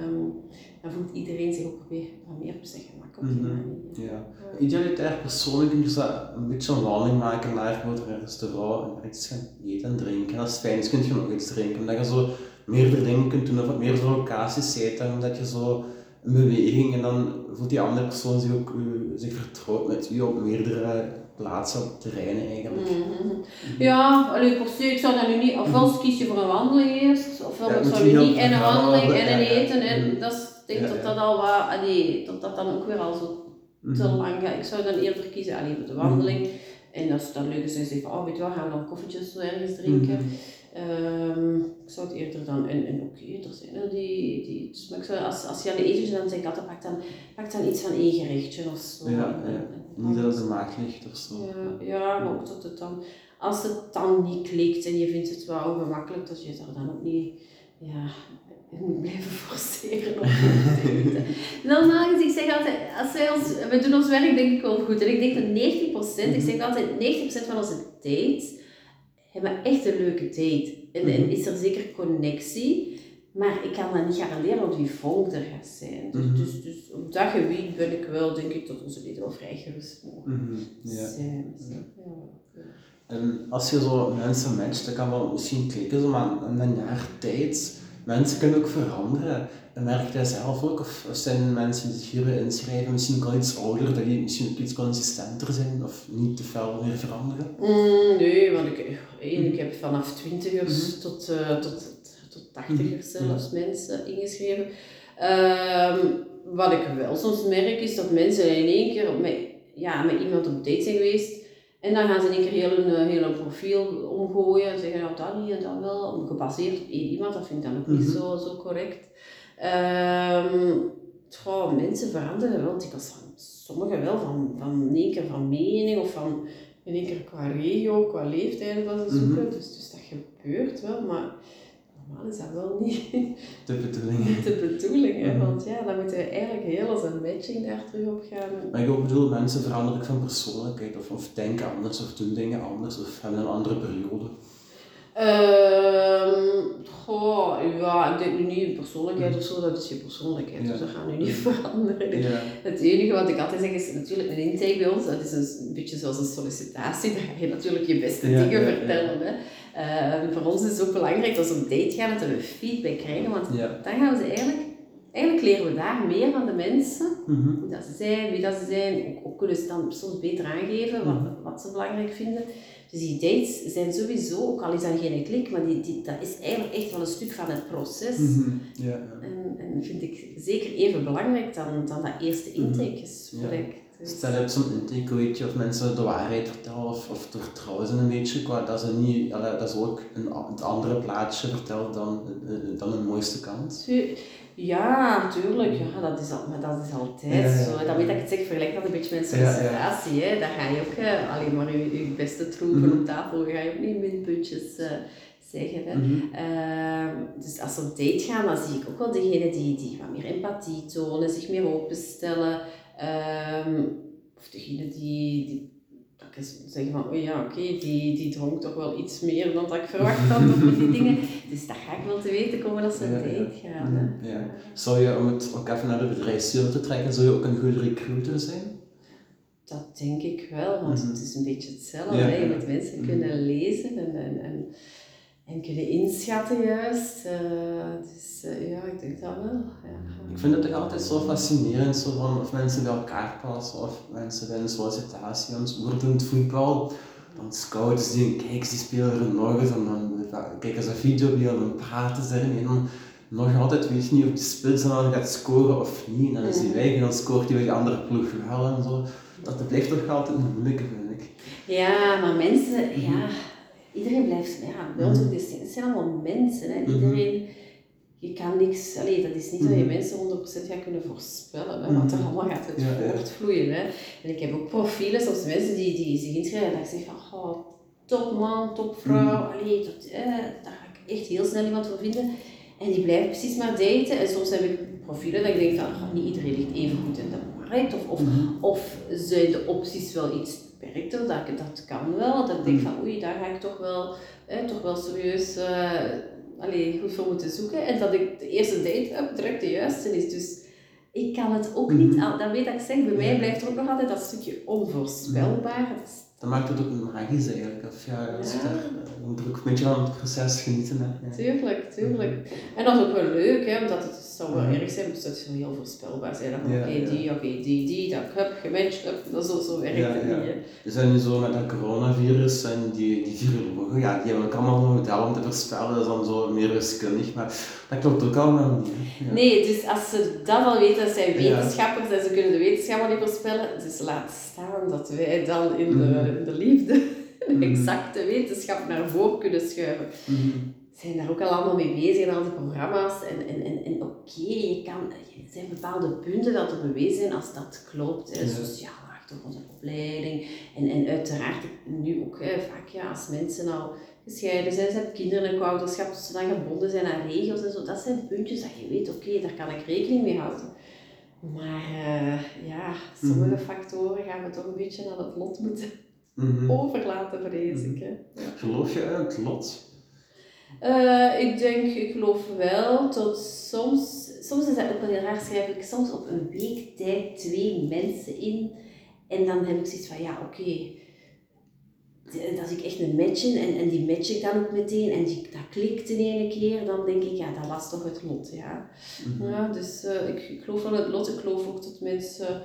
Um, dan voelt iedereen zich ook weer wat meer op zijn gemak op die mhm. manier. Ja. Idealiter persoonlijk kun je een beetje een wandeling maken naar een restaurant en iets gaan eten en drinken. En als het fijn is, kun je nog iets drinken. Omdat je zo meerdere dingen kunt doen, of meer zo locaties zitten, omdat je zo een beweging en dan voelt die andere persoon zich ook uh, zich vertrouwd met u op meerdere plaatsen op terreinen eigenlijk. Mm -hmm. Ja, allee, ik zou dat nu niet, ofwel kies je voor een wandeling eerst, ofwel ja, zou je niet en een wandeling en een eten en dat is, ik denk dat dat al wat, allee, dat dat dan ook weer al zo te mhm. lang gaat. Ik zou dan eerder kiezen alleen voor de wandeling. Mhm. En als het dan leuk is, dan zeg oh weet je wel, gaan we dan koffietjes zo ergens drinken. Um, ik zou het eerder dan, en, en oké, er zijn er die, die dus maar ik zou, als, als je aan de eten dan zeg ik altijd, pak dan, pak dan iets van één gerechtje of zo. Ja, ja. niet dat het een maag ligt of zo. Ja, ja, maar ook dat het dan, als het dan niet klikt en je vindt het wel ongemakkelijk, dat je het er dan ook niet, ja, je moet blijven forceren om te Normaal gezien, ik zeg altijd, als wij ons, we doen ons werk denk ik wel goed. En ik denk dat 90%, ik zeg altijd 90% van onze dates hebben echt een leuke date. En, en mhm. is er zeker connectie. Maar ik kan dat niet garanderen wat die volk er gaat zijn. Dus, mhm. dus, dus, op dat gebied ben ik wel, denk ik, dat onze leden wel vrij gerust mogen mhm. zijn. Ja. En als je zo mensen matcht, dan kan wel misschien klikken, maar een jaar tijd mensen kunnen ook veranderen. En merk jij zelf ook? Of, zijn mensen die zich hier inschrijven misschien al iets ouder, dat die misschien ook iets consistenter zijn of niet te veel meer veranderen? Mm, nee, want ik, ik heb vanaf twintigers mm tot, uh, tot, tot tachtigers mm zelfs mensen ingeschreven. Um, wat ik wel soms merk is dat mensen in één keer met, ja, met iemand op date zijn geweest en dan gaan ze in één keer heel een, heel een profiel omgooien en zeggen, nou dat niet en dat wel, gebaseerd op iemand, dat vind ik dan ook niet mhm. zo, zo correct. Um, mensen veranderen wel dikwijls van, sommigen wel van, van in één keer van mening of van in één keer qua regio, qua leeftijd wat ze zoeken, mm dus, dus dat gebeurt wel, maar normaal is dat wel niet de bedoeling. de bedoeling, hè? Mhm. want ja, dan moeten we eigenlijk heel als een matching daar terug op gaan. Maar ik bedoel, mensen veranderen van persoonlijkheid of, of denken anders of doen dingen anders of hebben een andere periode. Um, goh, ik denk nu niet persoonlijkheid of zo, dat is je persoonlijkheid, dus dat gaat nu niet veranderen. Het enige wat ik altijd zeg is natuurlijk een intake bij ons, dat is een, beetje zoals een sollicitatie, daar ga je natuurlijk je beste dingen vertellen. Hè. Uh, voor ons is het ook belangrijk als we op date gaan, dat we feedback krijgen, want dan gaan we ze eigenlijk eigenlijk leren we daar meer van de mensen, mhm. hoe dat ze zijn, wie dat ze zijn. Ook, kunnen ze dan soms beter aangeven wat, mhm. wat ze belangrijk vinden. Dus die dates zijn sowieso, ook al is dat geen klik, maar die, die, dat is eigenlijk echt wel een stuk van het proces. Mm ja, En, en vind ik zeker even belangrijk dan, dan dat eerste mhm. intakegesprek. Dus. Stel je hebt zo'n intake, weet je, of mensen de waarheid vertellen of, of vertrouwen ze een beetje, qua, dat, ze niet, dat is ook een, het andere plaatje vertelt dan, eh, eh, dan de mooiste kant. Ja, tuurlijk. Ja, dat, is al, maar dat is altijd zo. Dan weet ik het zeg, vergelijk dat een beetje met een sollicitatie. Hè. Daar ga je ook uh, alleen maar je, je beste troeven mm -hmm. op tafel, ga je ook niet minpuntjes uh, zeggen. Hè. Mm -hmm. uh, dus als we op date gaan, dan zie ik ook wel degenen die, die wat meer empathie tonen, zich meer openstellen. Ehm, of degenen die, die zeggen van, oh ja, oké, die, die dronk toch wel iets meer dan dat ik verwacht had, of die dingen. Dus dat ga ik wel te weten komen als ze ja, date gaan. Ja. Zou je, om het ook even naar de bedrijfswereld te trekken, zou je ook een goede recruiter zijn? Dat denk ik wel, want mhm. het is een beetje hetzelfde. Ja, je moet mensen mhm. kunnen lezen en, en, en en kunnen inschatten juist. Uh, dus uh, ja, ik denk dat wel. Ja. Ik vind het toch altijd zo fascinerend, zo van of mensen bij elkaar passen of mensen bij een sollicitatie. In het voetbal, dan scouts die kijken, die spelen er nog eens en dan kijken ze een video en dan praten ze ermee. En dan nog altijd weet je niet of die spits dan gaat scoren of niet. En dan is hij weg en dan scoort hij bij de andere ploeg wel en zo. Dat blijft toch altijd een moeilijke, vind ik. Ja, maar mensen, ja iedereen blijft, ja, ons ook, het zijn allemaal mensen. Hè. Mhm. Iedereen, je kan niks, allee, dat is niet dat je mhm. mensen 100% gaat kunnen voorspellen, hè, want er allemaal gaat het voortvloeien. Hè. En ik heb ook profielen, soms mensen die, die zich inschrijven en ik zeg van, oh, top man, top vrouw, allee, dat, eh, daar ga ik echt heel snel iemand voor vinden. En die blijven precies maar daten. En soms heb ik profielen dat ik denk van, oh, niet iedereen ligt even goed in de markt. Of, of, of zijn de opties wel iets dat, dat kan wel. Dat ik denk van, oei, daar ga ik toch wel, toch wel serieus uh, allee, goed voor moeten zoeken. En dat ik de eerste date heb, direct de juiste is. Dus ik kan het ook niet, mm dat weet ik zeg, bij mij blijft er ook nog altijd dat stukje onvoorspelbaar. Dat maakt het ook magisch eigenlijk. Of ja, als je, daar, er ook een beetje van het proces genieten. Hè. Ja. Tuurlijk, tuurlijk. En dat is ook wel leuk, hè, omdat het zou wel erg zijn, dus dat zou heel voorspelbaar zijn. Oké, okay, die, oké, okay, die, die, dat ik heb gematcht dat zo, zo werkt het niet. We zijn nu zo met dat coronavirus en die, die virologen, ja, die hebben ook allemaal een model om te voorspellen, dat is dan zo meer wiskundig, maar dat klopt ook allemaal niet. Nee, dus als ze dat al weten, dat zijn wetenschappers en ze kunnen de wetenschap niet voorspellen, dus laat staan dat wij dan in de, mhm. De liefde de mhm. exacte wetenschap naar voren kunnen schuiven. Mm zijn daar ook al allemaal mee bezig in al die programma's. En, en, en, en oké, je kan, er zijn bepaalde punten dat er bewezen zijn als dat klopt. Hè, sociaal achtergrond en opleiding. En, en uiteraard nu ook hè, vaak ja, als mensen al gescheiden zijn, ze hebben kinderen en ouderschap, ze dan gebonden zijn aan regels en zo. Dat zijn puntjes dat je weet, oké, daar kan ik rekening mee houden. Maar uh, ja, sommige mhm. factoren gaan we toch een beetje aan het lot moeten mm overlaten, vrees ik. Hè. Ja. Geloof je uit het lot? Uh, ik denk, ik geloof wel tot soms, soms is dat ook wel heel raar, schrijf ik soms op een week tijd twee mensen in. En dan heb ik zoiets van, ja oké, okay, als ik echt een match en, en die match ik dan ook meteen en die, dat klikt in ene keer, dan denk ik, ja, dat was toch het lot, ja. Mhm. ja dus uh, ik, ik geloof wel het lot, ik geloof ook dat mensen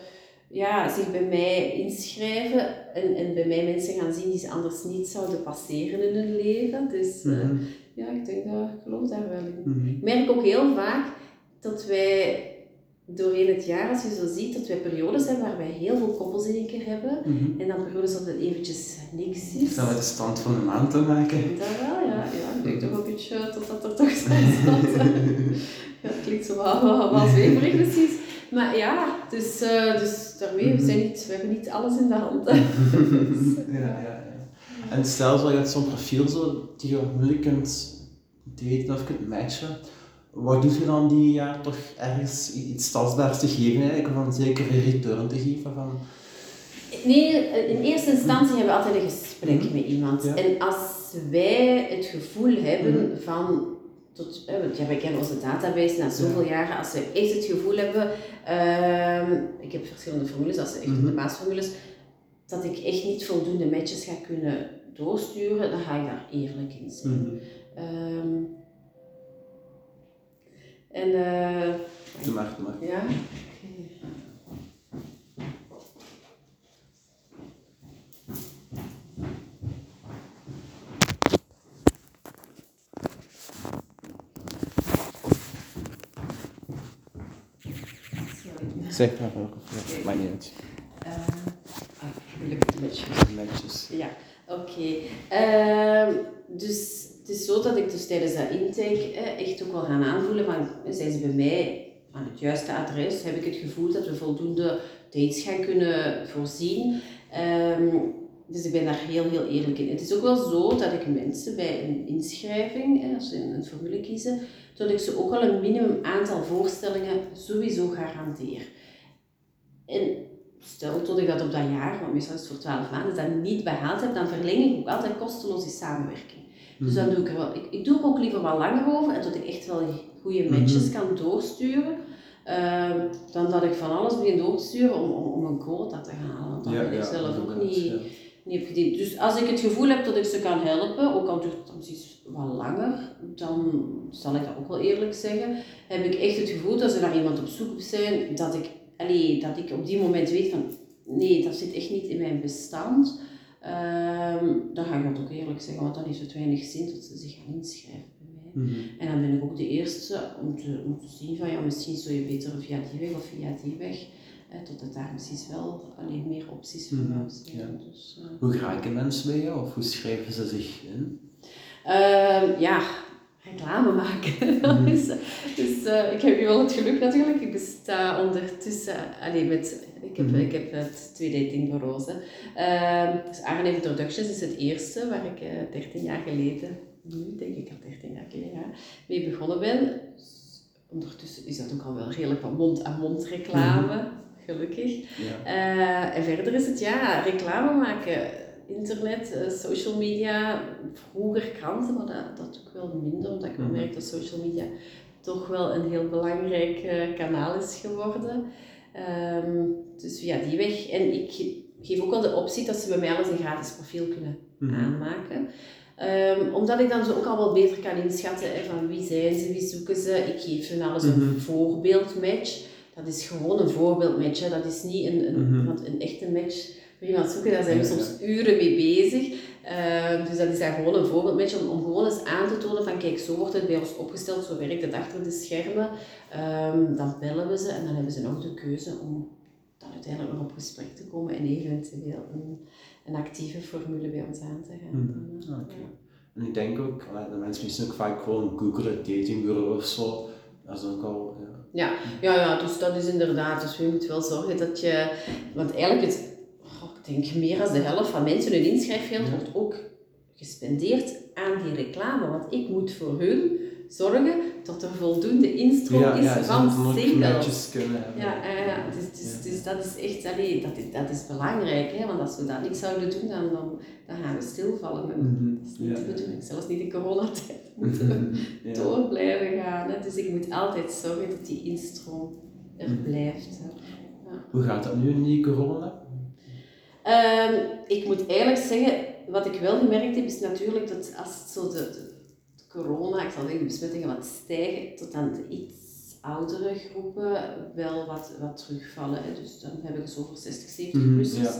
ja, zich bij mij inschrijven en, en bij mij mensen gaan zien die ze anders niet zouden passeren in hun leven. Dus uh, ja, ik denk dat ik geloof daar wel in. Mhm. Ik merk ook heel vaak dat wij doorheen het jaar, als je zo ziet, dat wij periodes hebben waar wij heel veel koppels in één keer hebben. Mm En dan periodes dat het eventjes niks is. dat met de stand van de maand te maken? Dat wel, ja. ja ik denk toch een beetje totdat er toch staat. ja, het klinkt zo wel, wel zweverig precies. Maar ja, dus, uh, dus daarmee, we, zijn niet, we hebben niet alles in de hand. ja, ja, ja. En stel zo, je zo'n profiel zo, die je moeilijk kunt daten of kunt matchen. Wat doe je dan die ja, toch ergens iets tastbaars te geven eigenlijk, of een zekere return te geven van... Nee, in eerste instantie hebben we altijd een gesprek mhm. met iemand. En als wij het gevoel hebben mhm. van tot, want ja, wij kennen onze database na zoveel jaren, als we echt het gevoel hebben, ehm, ik heb verschillende formules, als echt Mhm. de baasformules, dat ik echt niet voldoende matches ga kunnen doorsturen, dan ga ik daar eerlijk in zijn. Mhm. Ehm, en eh, Doe maar, doe maar. ja. Sorry. Zeg maar, ja, maakt niet uit. Gelukkig matches. Netjes. Ja, oké. Ehm, dus het is zo dat ik dus tijdens dat intake eh, echt ook wel gaan aanvoelen van, zijn ze bij mij aan het juiste adres? Heb ik het gevoel dat we voldoende dates gaan kunnen voorzien? Ehm, dus ik ben daar heel, heel eerlijk in. Het is ook wel zo dat ik mensen bij een inschrijving, eh, als ze een, formule kiezen, dat ik ze ook wel een minimum aantal voorstellingen sowieso garandeer. En stel tot ik dat op dat jaar, want meestal is het voor 12 maanden, dat niet behaald heb, dan verleng ik ook altijd kosteloos die samenwerking. Dus dan doe ik er wel, ik, ik doe er ook liever wat langer over en dat ik echt wel goede matches kan doorsturen. ehm, dan dat ik van alles begin door te sturen om, om, om een quota te halen. Want dan ben ik zelf ook niet, ja. niet op gediend. Dus als ik het gevoel heb dat ik ze kan helpen, ook al duurt het precies wat langer, dan zal ik dat ook wel eerlijk zeggen. Heb ik echt het gevoel dat ze naar iemand op zoek zijn, dat ik, allee, dat ik op die moment weet van nee, dat zit echt niet in mijn bestand. Ehm, dan ga ik dat ook eerlijk zeggen, want dan heeft het weinig zin dat ze zich gaan inschrijven bij mij. Mhm. En dan ben ik ook de eerste om te, om te zien van ja, misschien zou je beter via die weg of via die weg. Eh, totdat daar misschien wel alleen meer opties voor jou zijn. ja. Dus, eh, Hoe geraken mensen bij jou of hoe schrijven ze zich in? Ehm, ja, reclame maken. Mhm. dus dus eh, ik heb nu wel het geluk natuurlijk. Ik besta ondertussen alleen met. Ik heb, Mhm. ik heb het twee datingbureaus. hè. Ehm, dus Arne Introductions is het eerste waar ik eh 13 jaar geleden, nu denk ik al 13 jaar geleden, ja, mee begonnen ben. Ondertussen is dat ook al wel redelijk wat mond-aan-mond reclame, gelukkig. Ja. Eh, en verder is het ja, reclame maken. Internet, eh, social media, vroeger kranten, maar dat, dat ook wel minder, omdat ik wel Mhm. merk dat social media toch wel een heel belangrijk eh, kanaal is geworden. Ehm, dus via die weg. En ik ge- geef ook wel de optie dat ze bij mij alles een gratis profiel kunnen Mhm. aanmaken. Ehm, omdat ik dan zo ook al wel beter kan inschatten hè, van wie zijn ze, wie zoeken ze. Ik geef hun alles een Mhm. voorbeeldmatch. Dat is gewoon een voorbeeldmatch. Hè. Dat is niet een, een, een echte match voor iemand zoeken. Daar zijn we soms uren mee bezig. Ehm, dus dat is dan gewoon een voorbeeldmatch om, om gewoon eens aan te tonen van kijk, zo wordt het bij ons opgesteld, zo werkt het achter de schermen. Ehm, dan bellen we ze en dan hebben ze nog de keuze om dan uiteindelijk nog op gesprek te komen en eventueel een, een actieve formule bij ons aan te gaan. Mhm. Oké. En ik denk ook, de mensen misschien ook vaak gewoon googelen, datingbureau of zo. Dat is ook al, ja. Ja, ja, ja, dus dat is inderdaad. Dus je moet wel zorgen dat je. Want eigenlijk, het, denk meer dan de helft van mensen hun inschrijfgeld Ja. wordt ook gespendeerd aan die reclame. Want ik moet voor hun zorgen dat er voldoende instroom is ze van singles. kunnen hebben. Ja, ja, ja. Dus, dus, Ja. dus dat is echt, allee, dat, is, dat is belangrijk. Hè? Want als we dat niet zouden doen, dan, dan, dan gaan we stilvallen. En Mhm. Dat is niet Ja, de ja. bedoeling. Zelfs niet in coronatijd moeten we Ja. door blijven gaan. Hè. Dus ik moet altijd zorgen dat die instroom er Mhm. blijft. Hè. Hoe gaat dat nu in die corona? Ehm, ik moet eigenlijk zeggen, wat ik wel gemerkt heb, is natuurlijk dat als zo de, de, de corona, ik zal zeggen, de besmettingen wat stijgen, tot aan de iets oudere groepen wel wat, wat terugvallen. Hè. Dus dan heb ik het over 60, 70 Mhm, plussers.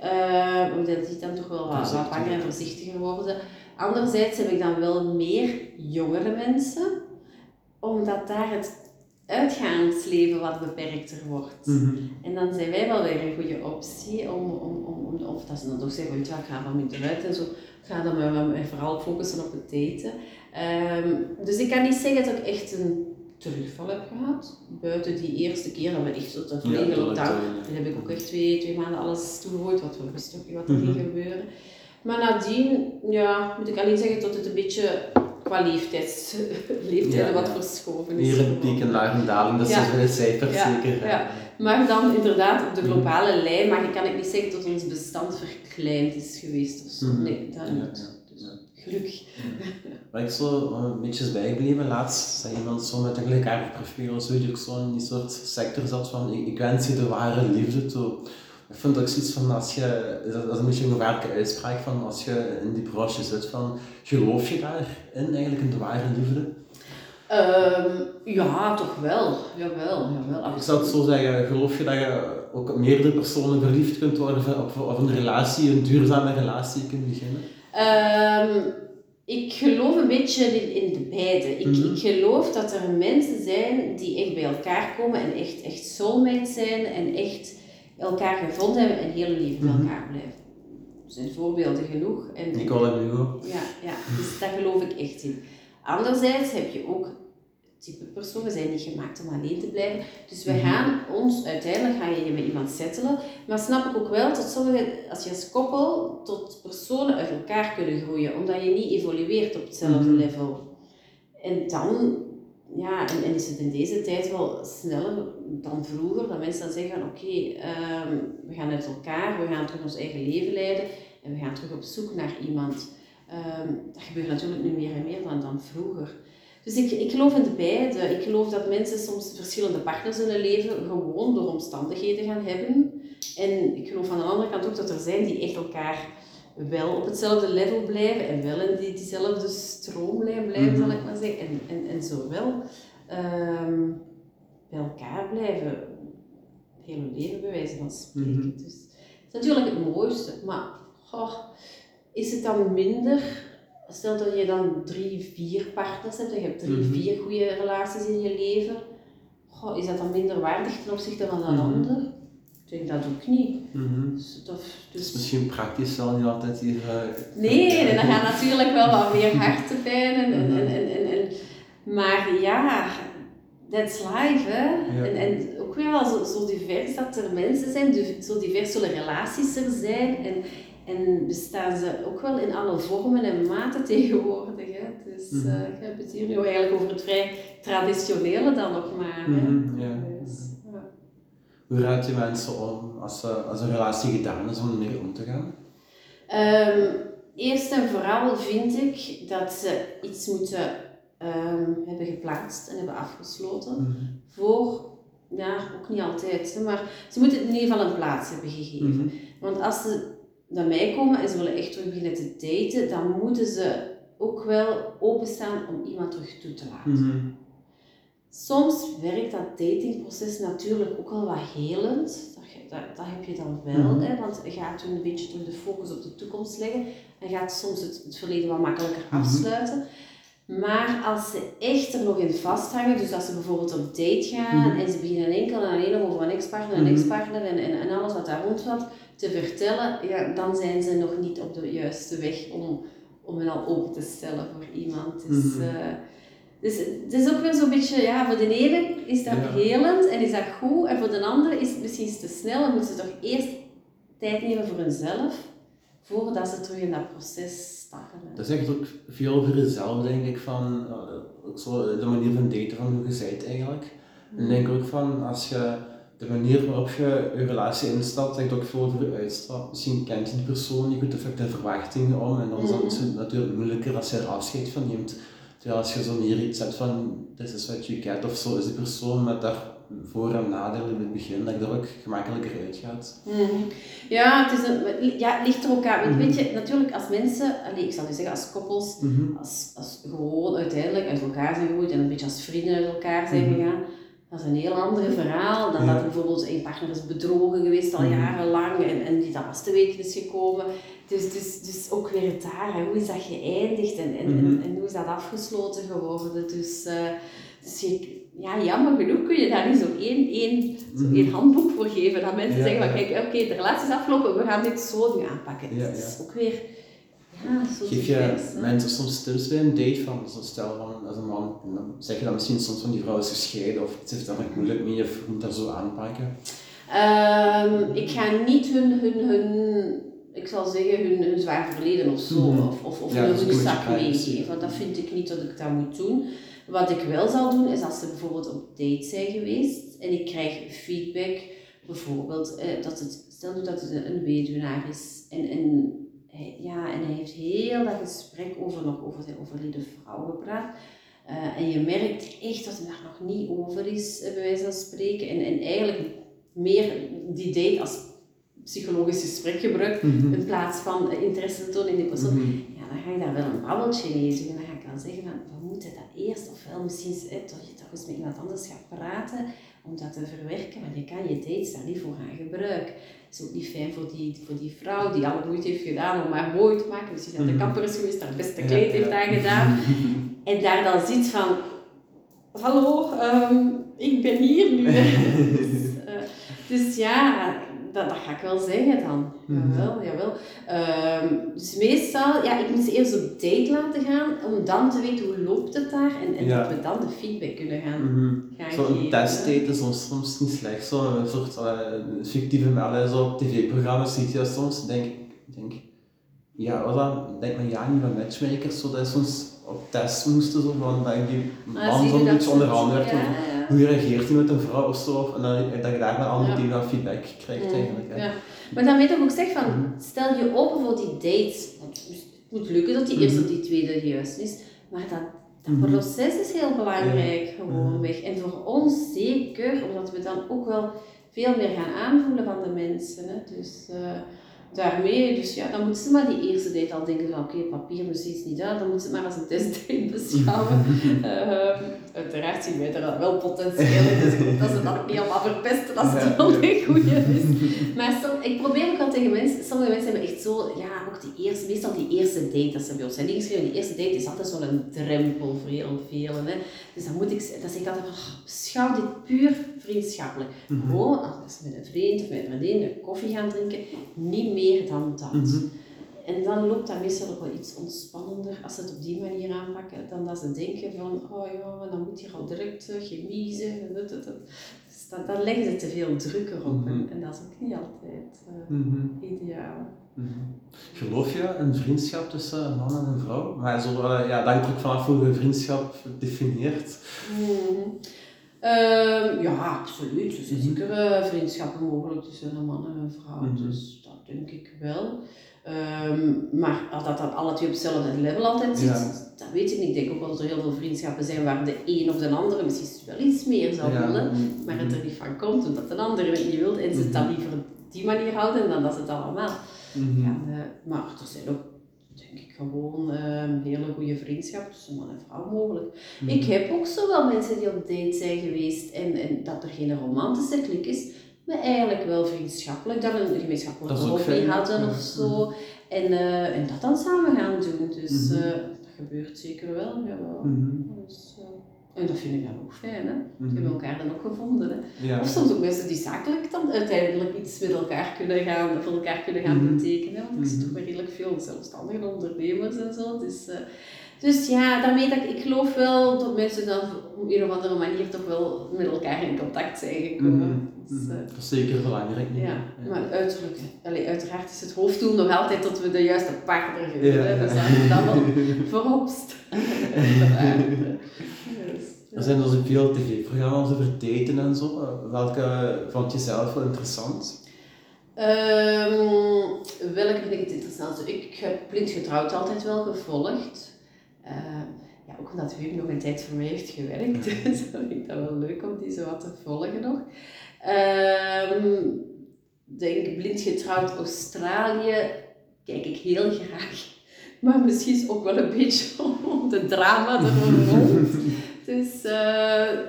Ehm, omdat die dan toch wel wat, wat banger en voorzichtiger worden. Anderzijds heb ik dan wel meer jongere mensen, omdat daar het uitgaansleven wat beperkter wordt. Mhm. En dan zijn wij wel weer een goede optie om, om, om, om of dat ze dan toch zeggen, weet je, ik ga wat minder uit en zo. Ik ga dan maar, maar vooral focussen op het daten. Ehm, dus ik kan niet zeggen dat ik echt een terugval heb gehad. Buiten die eerste keer dat we echt zo volledige Ja, lockdown. ja. Heb ik ook echt twee, twee maanden alles toegegooid, wat we wisten ook niet wat er ging Mhm. gebeuren. Maar nadien, ja, moet ik alleen zeggen dat het een beetje qua leeftijds, leeftijden Ja, wat ja. verschoven is. Hier een piek en daar een daling, dat is bij de cijfers zeker. ja. Maar dan inderdaad op de globale lijn, maar ik kan ik niet zeggen dat ons bestand verkleind is geweest of zo. Mhm. Nee, dat niet. Dus gelukkig. Waar ik zo een beetje is bijgebleven laatst, zei iemand zo met een gelijkaardig profiel, zo die ook zo in die soort sector zat van ik, ik wens je de ware liefde toe. Ik vind ook zoiets van als je, dat is een beetje een gevaarlijke uitspraak van als je in die branche zit van, geloof je daarin eigenlijk in de ware liefde? Um, ja, toch wel. Jawel, jawel. Ik zou het zo zeggen, geloof je dat je ook op meerdere personen verliefd kunt worden of, of een relatie, een duurzame relatie kunt beginnen? Um, ik geloof een beetje in, in de beide. Ik, mhm. ik geloof dat er mensen zijn die echt bij elkaar komen en echt, echt soulmates zijn en echt elkaar gevonden hebben en heel leven bij mhm. elkaar blijven. Er zijn voorbeelden genoeg. En, Nicole en Hugo. Ja, ja, dus daar geloof ik echt in. Anderzijds heb je ook type personen zijn niet gemaakt om alleen te blijven. Dus we mhm. gaan ons, uiteindelijk ga je je met iemand settelen. Maar snap ik ook wel dat sommige, als je als koppel tot personen uit elkaar kunnen groeien, omdat je niet evolueert op hetzelfde mhm. level. En dan, ja, en, en, is het in deze tijd wel sneller dan vroeger, dat mensen dan zeggen: oké, ehm, we gaan uit elkaar, we gaan terug ons eigen leven leiden en we gaan terug op zoek naar iemand. Ehm, dat gebeurt natuurlijk nu meer en meer dan, dan vroeger. Dus ik, ik geloof in de beide. Ik geloof dat mensen soms verschillende partners in hun leven gewoon door omstandigheden gaan hebben. En ik geloof aan de andere kant ook dat er zijn die echt elkaar wel op hetzelfde level blijven en wel in die, diezelfde stroomlijn blijven, zal mhm. ik maar zeggen. En, en, en zo wel um, bij elkaar blijven. Heel hun leven bij wijze van spreken. Mhm. Dus het is natuurlijk het mooiste, maar is het dan minder stel dat je dan drie, vier partners hebt en je hebt drie, mhm. vier goede relaties in je leven, goh, is dat dan minder waardig ten opzichte van een mm ander? Ik denk dat ook niet. Mm dus, dat, dus... is misschien praktisch wel niet altijd hier. Uh, nee, en dan gaan natuurlijk wel wat meer hartepijn en, en, en, en, en, maar ja, that's life, hè. En, en ook wel zo, zo divers dat er mensen zijn, zo divers zullen relaties er zijn. En, en bestaan ze ook wel in alle vormen en maten tegenwoordig. Hè? Dus mm -hmm. uh, ik heb het hier nu eigenlijk over het vrij traditionele dan nog maar. Ja. Dus. Hoe raad je mensen om als, als een relatie gedaan is om ermee om te gaan? Um, eerst en vooral vind ik dat ze iets moeten um, hebben geplaatst en hebben afgesloten mm voor, ja, ook niet altijd, maar ze moeten in ieder geval een plaats hebben gegeven. Mhm. Want als ze naar mij komen en ze willen echt terug beginnen te daten, dan moeten ze ook wel openstaan om iemand terug toe te laten. Mhm. Soms werkt dat datingproces natuurlijk ook al wat helend. Dat, dat, dat heb je dan wel, mm hè, want je gaat toen een beetje terug de focus op de toekomst leggen en gaat soms het, het verleden wat makkelijker mhm. afsluiten. Maar als ze echt er nog in vasthangen, dus als ze bijvoorbeeld op date gaan mhm. en ze beginnen enkel en alleen nog over een ex-partner en ex-partner en, en, en alles wat daar rondvalt, te vertellen, ja, dan zijn ze nog niet op de juiste weg om, om hen al open te stellen voor iemand. Dus, mm dus het is ook weer zo'n beetje, ja, voor de ene is dat helend en is dat goed, en voor de andere is het misschien te snel en moeten ze toch eerst tijd nemen voor hunzelf, voordat ze terug in dat proces stappen. Dat is echt ook veel voor jezelf, denk ik, van ook zo de manier van daten van hoe je zijt eigenlijk. En ik denk ook van, als je de manier waarop je je relatie instapt, zegt ook veel over je uitstraalt. Misschien kent je die persoon niet goed of heb je verwachtingen om en dan is het mhm. natuurlijk moeilijker als je er afscheid van neemt. Terwijl als je zo meer iets hebt van, this is what you get of zo, is die persoon met daar voor- en nadelen in het begin, dat je er ook gemakkelijker uitgaat. Mm Ja, het is een, ja, ligt er ook aan. Mm Weet je, natuurlijk als mensen, allez, ik zal nu zeggen als koppels, mhm. als, als gewoon uiteindelijk uit elkaar zijn gegroeid en een beetje als vrienden uit elkaar zijn mhm. gegaan, dat is een heel ander verhaal dan dat bijvoorbeeld een partner is bedrogen geweest al mhm. jarenlang en, en die dat pas te weten is gekomen. Dus, dus, dus ook weer daar, hoe is dat geëindigd en, en, en, mhm. hoe is dat afgesloten geworden. Dus, uh, dus je, ja, jammer genoeg kun je daar niet zo één, één, zo mhm. één handboek voor geven. Dat mensen zeggen van kijk, oké, de relatie is afgelopen, we gaan dit zo nu aanpakken. Ja, dat is ook weer Geef je mensen soms tips bij een date van, zo stel van, als een man, dan zeg je dan misschien soms van die vrouw is gescheiden of het is daar moeilijk mee of moet dat zo aanpakken? Um, ik ga niet hun, hun, hun ik zal zeggen, hun, hun zwaar verleden of zo, mhm. of, of, of ja, hun zak meegeven. Want dat vind ik niet dat ik dat moet doen. Wat ik wel zal doen, is als ze bijvoorbeeld op date zijn geweest en ik krijg feedback, bijvoorbeeld, eh, dat het, stel nu dat het een, weduwnaar is en, en ja, en hij heeft heel dat gesprek over, nog over zijn overleden vrouw gepraat. Uh, en je merkt echt dat hij daar nog niet over is, bij wijze van spreken. En, en eigenlijk meer die date als psychologisch gesprek gebruikt, mhm. in plaats van interesse tonen in die persoon. Mhm. Ja, dan ga je daar wel een babbeltje eten. En dan ga ik wel zeggen van, we moeten dat eerst, ofwel misschien hè, toch, je toch eens met iemand anders gaat praten, om dat te verwerken, want je kan je dates daar niet voor gaan gebruiken. Het is ook niet fijn voor die, voor die vrouw die alle moeite heeft gedaan om maar mooi te maken. Dus die naar de mhm. kapper is geweest, haar beste kleed heeft aangedaan. En daar dan ziet van, hallo, um, ik ben hier nu. dus, uh, dus ja, dat, dat ga ik wel zeggen dan. Mm Jawel, jawel. Um, dus meestal, ja, ik moet ze eerst op date laten gaan, om dan te weten hoe loopt het daar en, en dat we dan de feedback kunnen gaan, mm gaan Zo'n testdate is soms, soms niet slecht, zo een soort uh, fictieve melden, zo op tv-programma's zie je soms, denk ik, denk, ja, wat dan, denk maar ja, niet van matchmakers, zo dat is soms op test moesten, zo van, dat die ah, man zo'n beetje onderhand werd, hoe reageert hij met een vrouw of zo, en dan, dat je daar met andere dingen feedback krijgt eigenlijk. Ja. Maar dan weet ik ook zeg van, mhm. stel je open voor die dates, het moet lukken dat die eerste of die tweede juist is, maar dat, dat mhm. proces is heel belangrijk, gewoon weg. En voor ons zeker, omdat we dan ook wel veel meer gaan aanvoelen van de mensen. Hè. Dus, uh, daarmee, dus ja, dan moeten ze maar die eerste date al denken van oké, papier dus iets niet uit, dan moeten ze het maar als een testdate beschouwen. uh, uiteraard zien wij er wel potentieel in, dus dat ze dat niet allemaal verpesten als het wel een goede is. Maar ik probeer ook al tegen mensen, sommige mensen hebben echt zo, ja, ook die eerste, meestal die eerste date, dat ze bij ons zijn ingeschreven, die eerste date is altijd zo'n drempel voor heel velen. Hè. Dus dan moet ik, dan zeg ik altijd van, beschouw dit puur vriendschappelijk. Mhm. Gewoon als ze met een vriend of met een vriendin een koffie gaan drinken, niet meer dan dat. Mhm. En dan loopt dat meestal ook wel iets ontspannender als ze het op die manier aanpakken, dan dat ze denken van, oh ja, dan moet hier al direct uh, chemie zijn. Dus dan, dan leggen ze te veel druk erop mm en, en, dat is ook niet altijd uh, ideaal. Geloof je een vriendschap tussen een man en een vrouw? Maar zo, uh, ja, dat hangt ook vanaf hoe je vriendschap definieert. Ehm, ja, absoluut. Er zijn zeker vriendschappen mogelijk tussen een man en een vrouw. Dus dat denk ik wel. Um, maar als dat dan alle twee op hetzelfde level altijd zit, dat weet ik niet. Ik denk ook wel dat er heel veel vriendschappen zijn waar de een of de andere misschien wel iets meer zou willen, maar het er niet van komt omdat de andere het niet wil en ze het dan liever op die manier houden dan dat ze het allemaal mm gaan. Uh, maar er zijn ook, denk ik, gewoon uh, hele goede vriendschappen tussen man en vrouw mogelijk. Mhm. Ik heb ook zo wel mensen die op date zijn geweest en, en dat er geen romantische klik is maar eigenlijk wel vriendschappelijk, dat we een gemeenschappelijke hobby hadden of zo. En, uh, en dat dan samen gaan doen. Dus uh, dat gebeurt zeker wel. Jawel. Mm dus, uh, en dat vind ik dan ook fijn, hè? Mm -hmm. We hebben elkaar dan ook gevonden. Hè? Ja. Of soms ook mensen die zakelijk dan uiteindelijk iets met elkaar kunnen gaan, voor elkaar kunnen gaan betekenen. Want ik zie toch maar redelijk veel zelfstandige ondernemers en zo. Dus, dus ja, daarmee dat ik, ik geloof wel dat mensen dan op een of andere manier toch wel met elkaar in contact zijn gekomen. Mm dus, uh, dat is zeker belangrijk. Ja, ja, maar uiterlijk, allee, uiteraard is het hoofddoel nog altijd dat we de juiste partner vinden. Ja. Dus dat we dat wel voorop Er zijn dus veel tv-programma's over daten en zo. Welke vond je zelf wel interessant? Um, welke vind ik het interessant? Ik heb blind getrouwd altijd wel gevolgd. Uh, ja, ook omdat Wim nog een tijd voor mij heeft gewerkt, dus vond ik dat wel leuk om die zo wat te volgen nog. Um, denk blind getrouwd Australië kijk ik heel graag. Maar misschien ook wel een beetje om de drama er rond. dus, uh,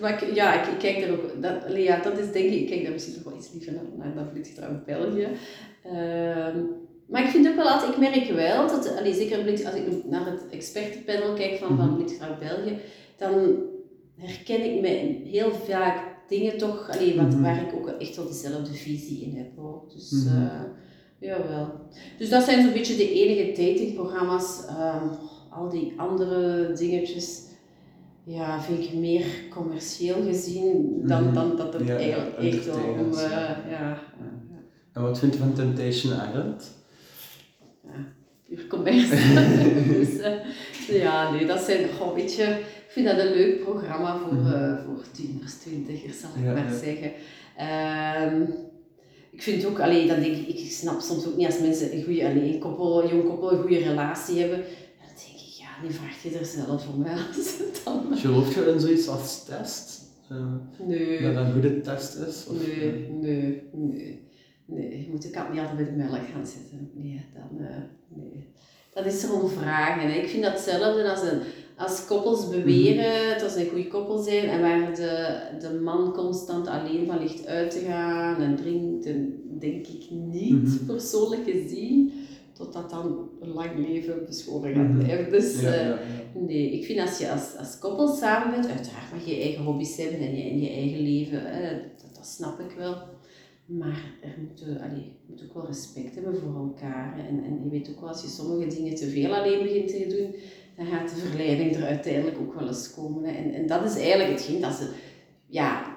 maar ik, ja, ik, ik, kijk er ook, dat, ja, dat is denk ik, ik kijk daar misschien nog wel iets liever naar, naar, blind getrouwd België. Uh, maar ik vind ook wel altijd, ik merk wel dat, allee, zeker als ik naar het expertenpanel kijk van, van mhm. België, dan herken ik me heel vaak dingen toch, allee, wat, mhm. waar ik ook echt wel dezelfde visie in heb. Hoor. Dus mm -hmm. uh, jawel. Dus dat zijn zo'n beetje de enige datingprogramma's. Um, al die andere dingetjes ja, vind ik meer commercieel gezien dan, mhm. dan dat het eigenlijk echt wel om... Uh, ja. En wat vind je van Temptation Island? Puur dus uh, ja, nee, dat zijn gewoon, weet je, ik vind dat een leuk programma voor, uh, voor tieners, twintigers, zal ik ja, maar ja. zeggen. Um, ik vind ook, allee, dat denk ik, ik snap soms ook niet als mensen een goede, allee, een koppel, een jong koppel een goede relatie hebben. Dan denk ik, ja, nu vraag je er zelf voor mij als het dan... Geloof je in zoiets als test? Uh, nee. Dat een goede test is? Of, nee, nee, nee. Nee, je moet de kat niet altijd bij de melk gaan zitten. Nee, dan, uh, nee. Dat is er vragen. Ik vind dat hetzelfde als, een, als koppels beweren mhm. dat ze een goede koppel zijn en waar de, de man constant alleen van ligt uit te gaan en drinkt, en denk ik niet mhm. persoonlijk gezien, totdat dan een lang leven beschoren gaat mhm. blijven. Dus uh, nee, ik vind als je als, als koppel samen bent, uiteraard mag je je eigen hobby's hebben en je, in je eigen leven, dat, dat snap ik wel. Maar er je moet ook wel respect hebben voor elkaar. En, en je weet ook wel, als je sommige dingen te veel alleen begint te doen, dan gaat de verleiding er uiteindelijk ook wel eens komen. En, en dat is eigenlijk hetgeen dat ze... Ja,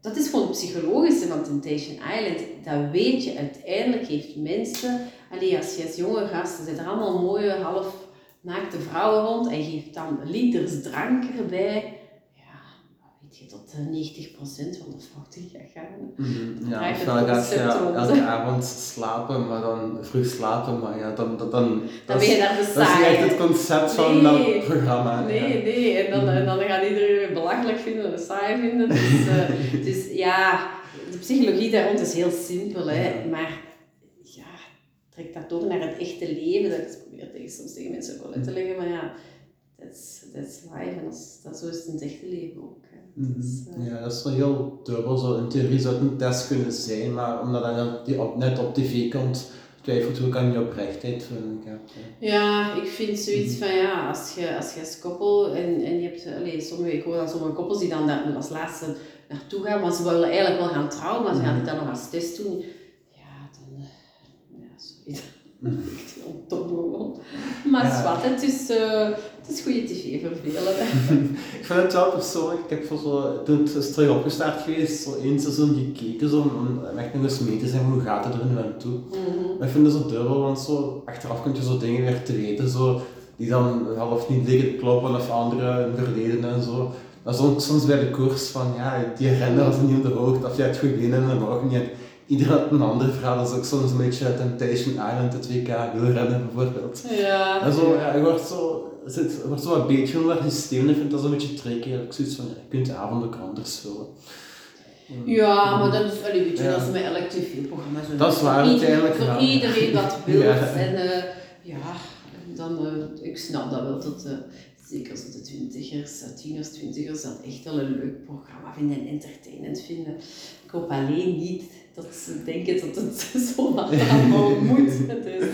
dat is gewoon het psychologische van Temptation Island. Dat weet je, uiteindelijk heeft mensen... Allee, als je als jonge gasten zit er allemaal mooie, half naakte vrouwen rond en geeft dan liters drank erbij je tot 90% eh, van de fouten gaat gaan. Mm Ja, ofwel gaat je elke avond slapen, maar dan vroeg slapen, maar ja, dan... Dan, dan, dan ben je daar Dat is echt het concept van dat programma. Nee, ja. nee, en dan, en dan gaat iedereen het belachelijk vinden en saai vinden. Dus, uh, dus ja, de psychologie daar rond is heel simpel, hè, maar ja, trek dat door naar het echte leven. Dat probeer tegen, soms tegen mensen ook wel uit te leggen, maar ja, that's life en dat, dat, zo is het in het echte leven ook. Mhm. Dus, eh, ja, dat is wel heel dubbel. Zo in theorie zou het een test kunnen zijn, maar omdat dat die op, net op tv komt, twijfelt ook aan je oprechtheid, vind ik. Ja. ik vind zoiets van ja, als je als, je als koppel en, en je hebt, allez, sommige, ik hoor dan sommige koppels die dan daar als laatste naartoe gaan, maar ze willen eigenlijk wel gaan trouwen, maar ze gaan het dan nog als test doen. Ja, dan, eh, ja, sorry. Echt heel dom gewoon. Maar ja. wat, het is, uh, het is goede tv voor velen. ik vind het wel persoonlijk, ik heb voor zo, toen het is terug opgestart geweest, zo één seizoen gekeken zo, om echt nog eens mee te zijn hoe gaat het er nu aan toe. Mm -hmm. Maar ik vind het zo dubbel, want zo, achteraf kun je zo dingen weer te weten, zo, die dan half niet liggen kloppen of andere verleden en zo. Dat is ook soms bij de koers van, ja, die renner was niet op de hoogte, of je hebt goed benen en de morgen niet iedereen had een ander verhaal. Dat is ook soms een beetje Temptation Island, het WK wielrennen bijvoorbeeld. Ja. En zo, ja, je wordt zo, het wordt zo een beetje het systeem. Ik vind dat zo'n beetje tricky. Ik zoiets van, je kunt de avond ook anders vullen. Ja, maar dat is, allee, weet je, ja. dat is met elk tv-programma zo. Dat is waar, uiteindelijk. Voor iedereen wat wil. ja. En uh, ja, dan, uh, ik snap dat wel, dat, uh, zeker als de twintigers, tieners, twintigers, dat echt wel een leuk programma vinden en entertainend vinden. Ik hoop alleen niet dat ze denken dat het zo allemaal moet. Het is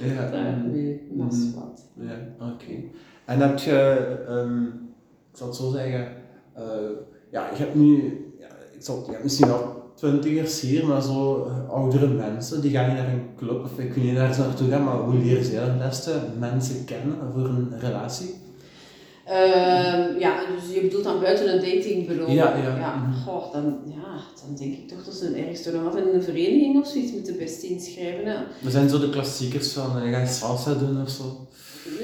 uh, ja. daarmee was mm. wat. Ja, oké. Okay. En heb je, um, ik zal het zo zeggen, uh, ja, je hebt nu, ja, ik zal, je hebt misschien wel twintigers hier, maar zo oudere mensen, die gaan niet naar een club of ik weet niet naar ze naartoe gaan, maar hoe leren zij het beste mensen kennen voor een relatie? Uh, ja, dus je bedoelt dan buiten een datingbureau. Ja, ja. ja. Mhm. Goh, dan, ja, dan denk ik toch dat ze ergens toch nog altijd in een vereniging of zoiets moeten best inschrijven. Hè. We zijn zo de klassiekers van, ga je salsa doen of zo?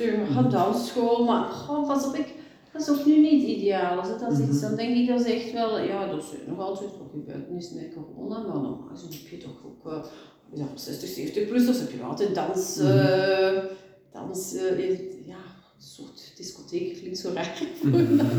Ja, ga dansschool, maar goh, pas op, ik, dat is ook nu niet ideaal. Als het als iets, mhm. dan denk ik dat is echt wel, ja, dat is nog altijd ook buiten is met corona, maar normaal heb je toch ook, uh, ja, 60, 70 plus, dus heb je altijd dans, uh, dans, ja, soort discotheek klinkt zo raar.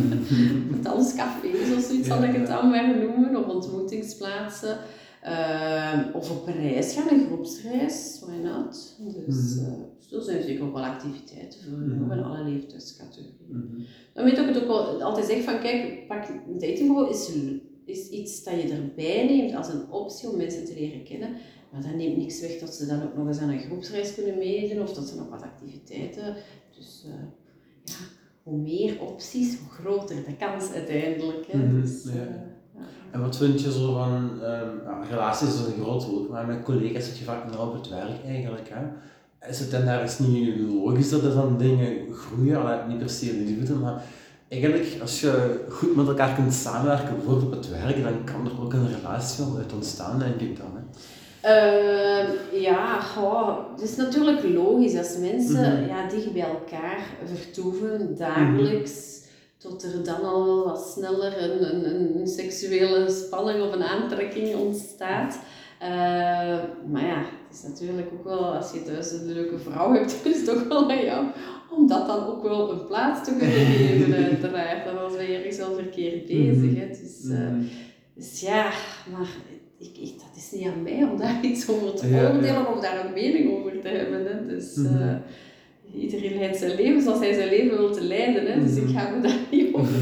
Danscafés of zoiets zal ik het dan maar noemen, of ontmoetingsplaatsen. Uh, of op reis gaan, een groepsreis, why not? Dus uh, zo zijn zeker ook wel activiteiten voor mm -hmm. alle leeftijdscategorieën. Mm Dan weet ik het ook wel altijd zeg van kijk, pak datingbureau is, is iets dat je erbij neemt als een optie om mensen te leren kennen. Maar dat neemt niks weg dat ze dan ook nog eens aan een groepsreis kunnen meedoen of dat ze nog wat activiteiten dus uh, ja, hoe meer opties, hoe groter de kans uiteindelijk. Hè. Mm dus, ja. Uh, en wat vind je zo van, um, ja, relaties is een groot woord, maar met collega's zit je vaak nog op het werk eigenlijk. Hè? Is het dan ergens niet logisch dat er dan dingen groeien, niet per se liefde, maar eigenlijk als je goed met elkaar kunt samenwerken, bijvoorbeeld op het werk, dan kan er ook een relatie uit ontstaan, denk ik dan. Uh, ja, goh, het is natuurlijk logisch als mensen mm ja, dicht bij elkaar vertoeven, dagelijks, mm tot er dan al wat sneller een, een, een, seksuele spanning of een aantrekking ontstaat. maar ja, het is natuurlijk ook wel, als je thuis een leuke vrouw hebt, is het ook wel aan jou om dat dan ook wel een plaats te kunnen geven, uiteraard. Dan was wij ergens al verkeerd bezig. Hè. Dus, dus ja, maar ik, ik, dat niet aan mij om daar iets over te oordelen of daar een mening over te hebben. Hè. Dus uh, iedereen leidt zijn leven zoals hij zijn leven wil te leiden. Hè. Dus ik ga me daar niet over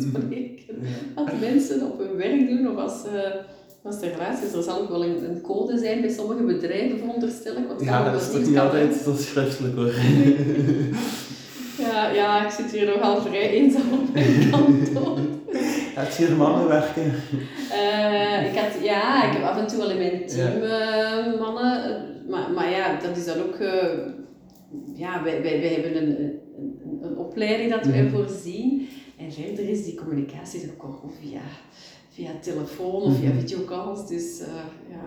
spreken. Wat mensen op hun werk doen of als... Uh, als er relatie er zal ook wel een, een, code zijn bij sommige bedrijven, veronderstel ik. Want ja, dat is toch niet altijd zo schriftelijk hoor. ja, ja, ik zit hier nogal vrij eenzaam op mijn kantoor. Je hier mannen werken? Uh, ik had, ja, ik heb af en toe wel in mijn team ja. uh, mannen. Maar, maar ja, dat is dan ook... Uh, ja, wij, wij, wij hebben een, een, een opleiding dat wij mm. voorzien. En verder is die communicatie dan ook al via, via telefoon of via mm-hmm. videocalls. Dus ja...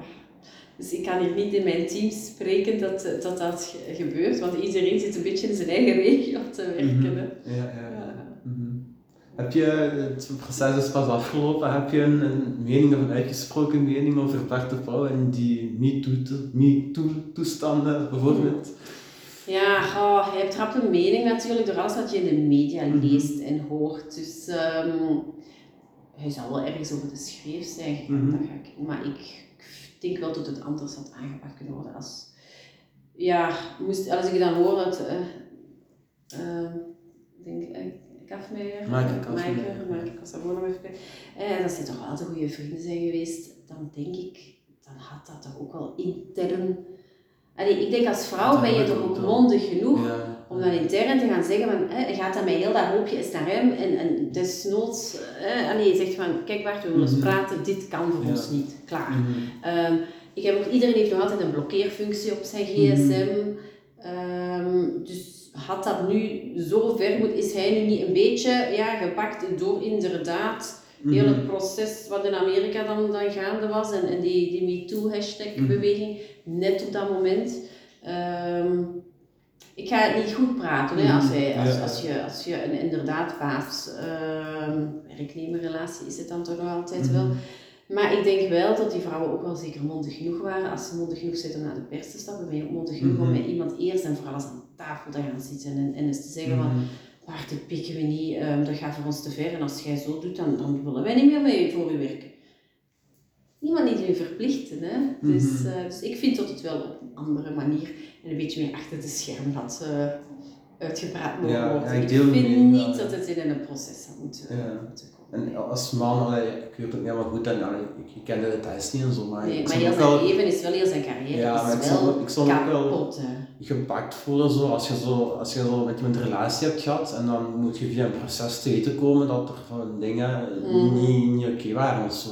Dus ik kan hier niet in mijn team spreken dat dat, dat gebeurt, want iedereen zit een beetje in zijn eigen regio te werken. Mm -hmm. ja, ja, ja. Heb je, het proces is pas afgelopen, heb je een, een mening of een uitgesproken mening over Bart Pauw en die MeToo-toestanden bijvoorbeeld? Ja, oh, je hebt een mening natuurlijk door alles wat je in de media mhm. leest en hoort. Dus um, hij zal wel ergens over de schreef zijn mm dat ga ik, maar ik denk wel dat het anders had aangepakt kunnen worden. Als, ja, moest, als ik dan hoor dat... Uh, uh, denk, uh, Kafmeijer, Maaike, Maaike Casabona even. Eh, dat zijn toch wel de goede vrienden zijn geweest. Dan denk ik, dan had dat toch ook wel intern... Allee, ik denk als vrouw ben je toch ook mondig genoeg om dan intern te gaan zeggen van, eh, gaat dat met heel dat hoopje is naar hem en, en desnoods, eh, allee, je zegt van, kijk Bart, we willen mhm. praten, dit kan voor ons niet, klaar. Mhm. Ehm, ik heb ook, iedereen heeft nog altijd een blokkeerfunctie op zijn gsm, mm dus had dat nu zo ver moet, is hij nu niet een beetje ja, gepakt door inderdaad heel het mhm. proces wat in Amerika dan, dan gaande was en, en die, die MeToo-hashtag-beweging, mhm. net op dat moment. Um, ik ga het niet goed praten hè, als, hij, als, als, je, als je een inderdaad baas um, werknemerrelatie is het dan toch nog altijd wel. Mhm. Maar ik denk wel dat die vrouwen ook wel zeker mondig genoeg waren. Als ze mondig genoeg zijn om naar de pers te stappen, ben je ook mondig genoeg om met iemand eerst en vooral eens aan tafel te gaan zitten en, en eens te zeggen van, waar dit pikken we niet, um, dat gaat voor ons te ver en als jij zo doet, dan, dan willen wij niet meer mee voor u werken. Niemand u verplichten, hè. Dus, uh, dus ik vind dat het wel op een andere manier en een beetje meer achter de scherm had uh, uitgepraat mogen worden. ik, vind niet dat het in een proces zou moeten, ja. moeten en als man, allee, ik weet het niet helemaal goed, en, ik, ik ken de details niet en zo, maar... Nee, maar heel zijn wel, leven is wel heel zijn carrière ja, maar ik zal, ik zal ook wel gepakt voelen, zo, als je zo, als je zo met iemand een relatie hebt gehad, en dan moet je via een proces te weten komen dat er van dingen mm. niet, niet oké okay waren of zo.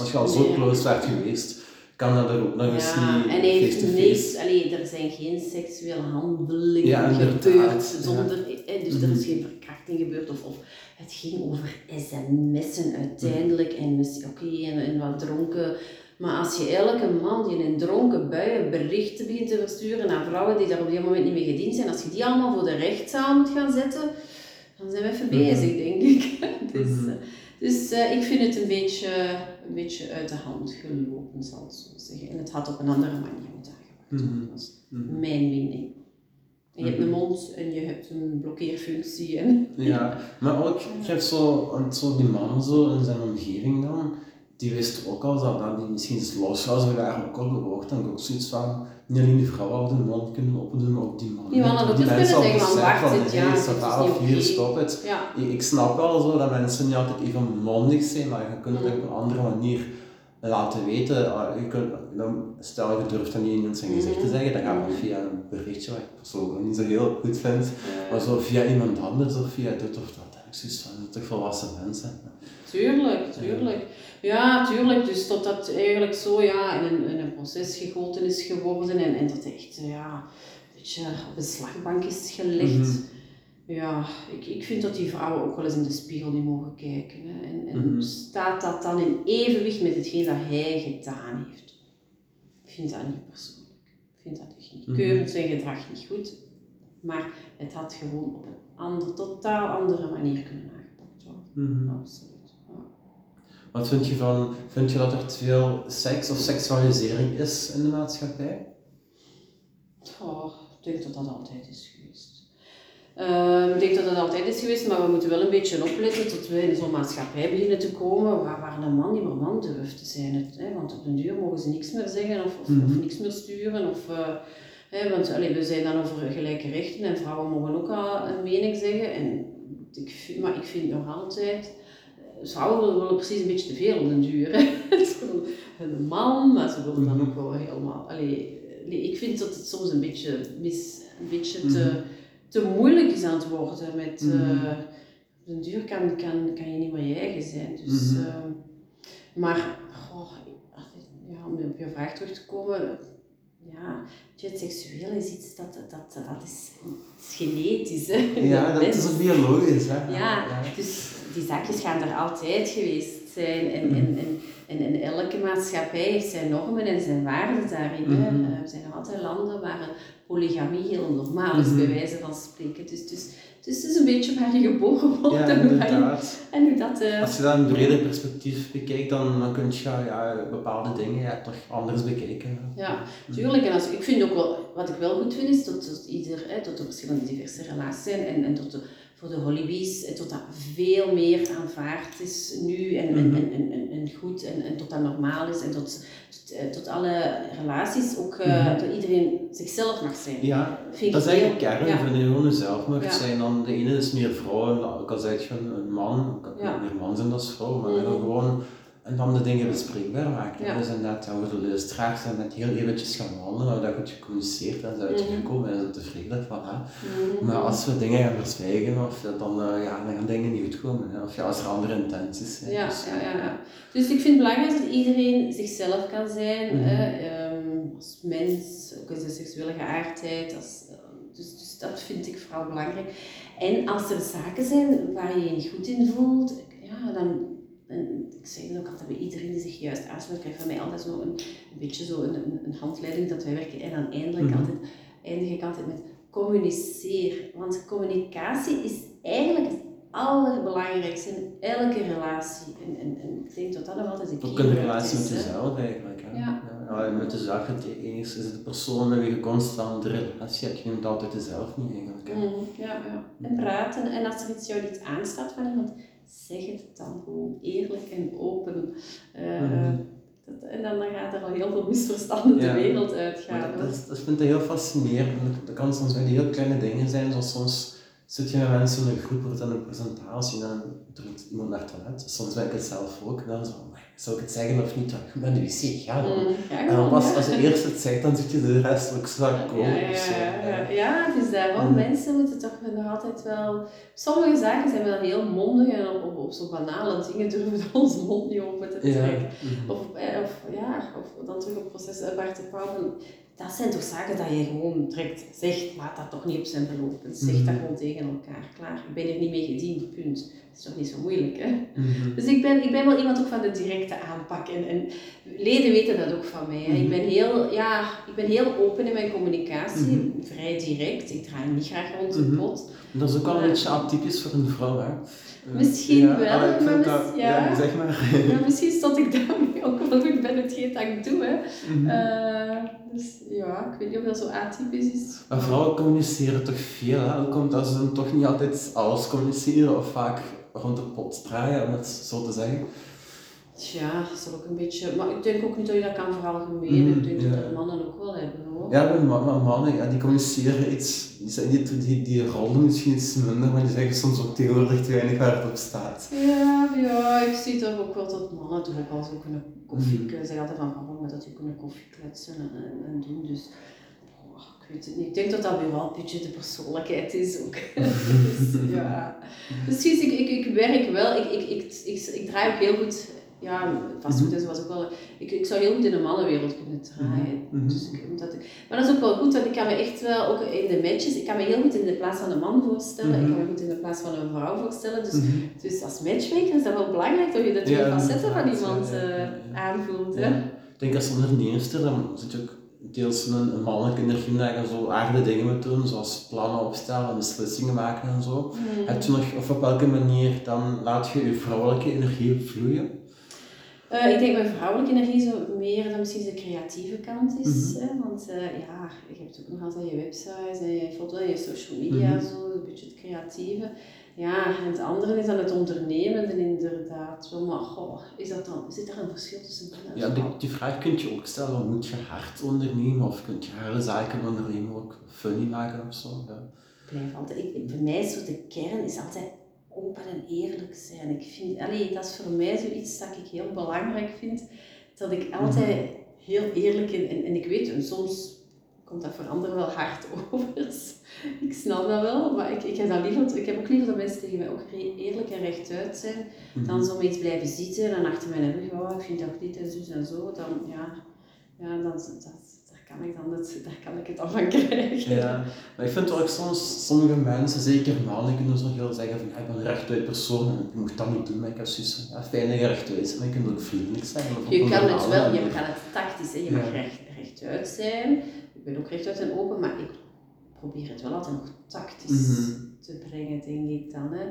als je al zo close werd geweest, kan dat er ook nog eens ja, niet en hij heeft niks, allee, er zijn geen seksuele handelingen ja, gebeurd zonder, ja. dus er is geen verkrachting gebeurd of, of het ging over sms'en uiteindelijk en oké, okay, en, en wat dronken. Maar als je elke man die in een dronken bui berichten begint te versturen naar vrouwen die daar op die moment niet meer gediend zijn, als je die allemaal voor de rechtszaal moet gaan zetten, dan zijn we even mhm. bezig, denk ik. dus mhm. eh, dus uh, ik vind het een beetje, een beetje uit de hand gelopen, zal ik zo zeggen. En het had op een andere manier moeten aangepakt worden. Dat is mijn mening. Je hebt een mond en je hebt een blokkeerfunctie. En... Ja, maar ook, je hebt zo, zo die man zo in zijn omgeving dan, die wist ook al dat, dat die misschien eens los was, we waren ook al gehoord en ook zoiets van, niet alleen die vrouw had de mond kunnen opdoen, ook die man. Die man had ook die mensen kunnen zeggen van, wacht, het, ja, het is hier, stop het. Ja. Ik, ik snap wel zo dat mensen niet altijd even mondig zijn, maar je kunt het op een andere manier laten weten. Ah, je kunt, dan, stel je durft dat niet in zijn gezicht te mhm. zeggen, dan gaat het via een berichtje wat ik persoonlijk niet zo heel goed vind, maar zo via iemand anders of via dit of dat. Ik van, toch volwassen mensen. Tuurlijk, tuurlijk. Ja, tuurlijk. Dus tot dat eigenlijk zo ja, in, een, in een proces gegoten is geworden en, en dat echt ja, een beetje op een slagbank is gelegd. Mhm ja, ik, ik vind dat die vrouwen ook wel eens in de spiegel niet mogen kijken. Hè. En, en mhm. staat dat dan in evenwicht met hetgeen dat hij gedaan heeft? Ik vind dat niet persoonlijk. Ik vind dat echt niet. Mm zijn gedrag niet goed, maar het had gewoon op een ander, totaal andere manier kunnen aangepakt worden. Mhm. Absoluut. Wat vind je van, vind je dat er te veel seks of seksualisering is in de maatschappij? Oh, ik denk dat dat altijd is. Uh, ik denk dat dat altijd is geweest, maar we moeten wel een beetje opletten tot we in zo'n maatschappij beginnen te komen waar, waar een man niet meer man durft te zijn. Het, hè, want op den duur mogen ze niks meer zeggen of, of, of Mhm. niks meer sturen. Of, uh, hè, want allee, we zijn dan over gelijke rechten en vrouwen mogen ook al een mening zeggen. En ik vind, maar ik vind nog altijd, eh, vrouwen willen, precies een beetje te veel op den duur. Een man, maar ze willen dan Mhm. ook wel helemaal. Allee, nee, ik vind dat het soms een beetje, mis, een beetje te Mhm. Te moeilijk is aan het worden. Met, Mhm. op den duur kan, kan, kan je niet meer je eigen zijn. Dus, Mhm. ehm, maar goh, ja, om op je vraag terug te komen. Ja, het seksueel is iets dat, dat, dat, is, is genetisch. Hè, Ja, dat is ook biologisch. Hè? Ja, dus die zakjes gaan er altijd geweest zijn. En, en, en, en, en elke maatschappij heeft zijn normen en zijn waarden daarin. Mhm. Eh, Er zijn nog altijd landen waar polygamie heel normaal is, Mhm. bij wijze van spreken. Dus, dus, dus het is een beetje waar je geboren wordt Ja, en, hoe dat en hoe dat... eh, Als je dat in een breder perspectief bekijkt, dan, dan kun je ja, bepaalde dingen ja, toch anders bekijken. Ja, tuurlijk. En als, ik vind ook wel, wat ik wel goed vind, is dat, dat ieder, hè, dat er verschillende diverse relaties zijn en, en tot de, voor de holibies, eh, tot dat veel meer aanvaard is nu en, en, Mhm. en, en, en, goed en, en tot dat normaal is en tot, tot, eh, tot alle relaties ook, Mhm. dat iedereen zichzelf mag zijn. Ja, Vind dat is eigenlijk heel- kern ja. van de gewoon zelf mag Ja. zijn. Dan de ene is meer vrouw, en ook al zeg je een man, kan Ja. meer man zijn dan vrouw, maar dan gewoon en dan de dingen bespreekbaar maken. Ja. Dus inderdaad, ja, voor de luisteraars zijn net heel eventjes gaan wandelen, maar dat goed gecommuniceerd en zijn uitgekomen en ze tevreden van hè. Mhm. Maar als we dingen gaan verzwijgen, of dat dan, eh, ja, dan gaan dingen niet goed komen. Hè. Of ja, als er andere intenties zijn. Ja, Dus, ja, ja, ja. Dus ik vind het belangrijk dat iedereen zichzelf kan zijn. Mhm. hè, ehm, als mens, ook in zijn seksuele geaardheid. Als, eh, dus, dus dat vind ik vooral belangrijk. En als er zaken zijn waar je je niet goed in voelt, ja, dan. En ik zeg het ook altijd bij iedereen die zich juist aansluit, krijgt van mij altijd zo een, een beetje zo een, een, een handleiding dat wij werken. En dan eindelijk Mhm. altijd, eindig ik altijd met communiceer. Want communicatie is eigenlijk het allerbelangrijkste in elke relatie. En, en, en ik denk dat dat nog altijd een Ook in de keyword relatie is, met hè. jezelf eigenlijk. Hè. Ja. Ja, met jezelf, het enige is de persoon met wie je constant de relatie hebt, je neemt altijd jezelf niet eigenlijk. Hè. Mhm, ja, ja. En praten. En als er iets jou niet aanstaat van iemand, zeg het dan gewoon eerlijk en open. Eh, Mhm. dat, en dan, dan gaat er al heel veel misverstanden Ja. de wereld uitgaan. dat, dat, vind ik heel fascinerend. Dat kan soms bij die heel kleine dingen zijn, zoals soms zit je met mensen in een groep, wordt dan een presentatie en dan drukt iemand naar het toilet. Soms ben ik het zelf ook. Dan zo, "Amai, zou ik het zeggen of niet? Ik ben de wc gaan. dan." Mhm, ja, En dan pas als je eerst het zegt, dan zit je de rest ook komen. Ja, ja, ja, dus daarom, Mhm. mensen moeten toch nog altijd wel... Sommige zaken zijn we dan heel mondig en op, op, op zo banale dingen durven we onze mond niet open te trekken. Mhm. Of, eh, of, ja, of dan terug op proces Bart de Pauw. Dat zijn toch zaken dat je gewoon direct zegt, laat dat toch niet op zijn belopen. Zeg dat Mhm. gewoon tegen elkaar. Klaar, ik ben er niet mee gediend, punt. Dat is toch niet zo moeilijk, hè? Mhm. Dus ik ben, ik ben wel iemand ook van de directe aanpak. En, en leden weten dat ook van mij. Hè. Ik, ben heel, ja, ik ben heel open in mijn communicatie, Mhm. vrij direct. Ik draai niet graag rond de Mhm. pot. Dat is ook wel een beetje atypisch voor een vrouw, hè? Eh, Misschien wel, maar mis- dat- ja. ja, zeg maar. Ja, misschien stond ik daarmee ook wel goed bij hetgeen dat ik doe. Hè. Mhm. Eh, dus ja, ik weet niet of dat zo atypisch is. Maar vrouwen communiceren toch veel, hè? Komt dat ze dan toch niet altijd alles communiceren of vaak rond de pot draaien, om het zo te zeggen? Tja, dat is ook een beetje... Maar ik denk ook niet dat je dat kan veralgemenen. Mhm, ik denk ja. dat mannen ook wel hebben, hoor. Ja, bij ma- ma- mannen, ja, die communiceren iets, die, die, die rollen misschien iets minder, maar die zeggen soms ook tegenwoordig te weinig waar het op staat. Ja, ja, ik zie toch ook wel dat mannen toch ook wel zo kunnen koffie... Mhm. Ze zeggen altijd van, waarom maar dat die kunnen koffie kletsen en, en, en doen. Dus oh, ik weet het niet. Ik denk dat dat bij wel een beetje de persoonlijkheid is ook. dus, ja. Dus ik, ik, ik werk wel, ik, ik, ik, ik, ik draai ook heel goed... Ja, vastgoed en zo was ook wel... Ik, ik zou heel goed in de mannenwereld kunnen draaien. Mhm. Dus ik, omdat ik, maar dat is ook wel goed, want ik kan me echt wel, ook in de matches, ik kan me heel goed in de plaats van een man voorstellen. Ik kan me goed in de plaats van een vrouw voorstellen. Dus, Mhm. dus als matchmaker is dat wel belangrijk dat je de twee Ja, facetten van iemand eh, aanvoelt. Hè? Ik denk als onderneemster, dan zit je ook deels een, een mannelijke energie dat je zo aardige dingen moet doen, zoals plannen opstellen en beslissingen maken en zo. Mhm. Heb je nog, of op welke manier dan laat je je vrouwelijke energie vloeien? Uh, ik denk mijn vrouwelijke energie zo meer dan misschien de creatieve kant is. Mm hè? Want uh, ja, je hebt ook nog altijd je website en je foto en je social media, mm -hmm. zo, een beetje het creatieve. Ja, en het andere is dan het ondernemen en inderdaad. Maar goh, is dat dan, zit er een verschil tussen Ja, die, die vraag kun je ook stellen, moet je hard ondernemen of kun je harde zaken ondernemen ook funny maken of zo? Ja. Blijf altijd, ik, voor mij is zo de kern is altijd open en eerlijk zijn. Ik vind, allee, dat is voor mij zoiets dat ik heel belangrijk vind, dat ik altijd heel eerlijk en, en, en ik weet, en soms komt dat voor anderen wel hard over. ik snap dat wel, maar ik, ik, heb dat liever, ik heb ook liever dat mensen tegen mij ook eerlijk en rechtuit zijn, dan mhm. zomaar iets blijven zitten en achter mijn rug, oh, ik vind dat dit en zo en zo, dan ja, ja dan, dat, kan ik dan het, daar kan ik het dan van krijgen. Ja, maar ik vind ook soms, sommige mensen, zeker mannen, kunnen zo heel zeggen van, ik ben een rechtuit persoon en ik moet dat niet doen, maar ik heb zoiets ja, fijn dat je rechtuit bent, maar je kunt ook vriendelijk zijn. je kan het wel, je kan het tactisch, hè. je mag recht, rechtuit zijn, ik ben ook rechtuit en open, maar ik probeer het wel altijd nog tactisch mm -hmm. te brengen, denk ik dan. Hè.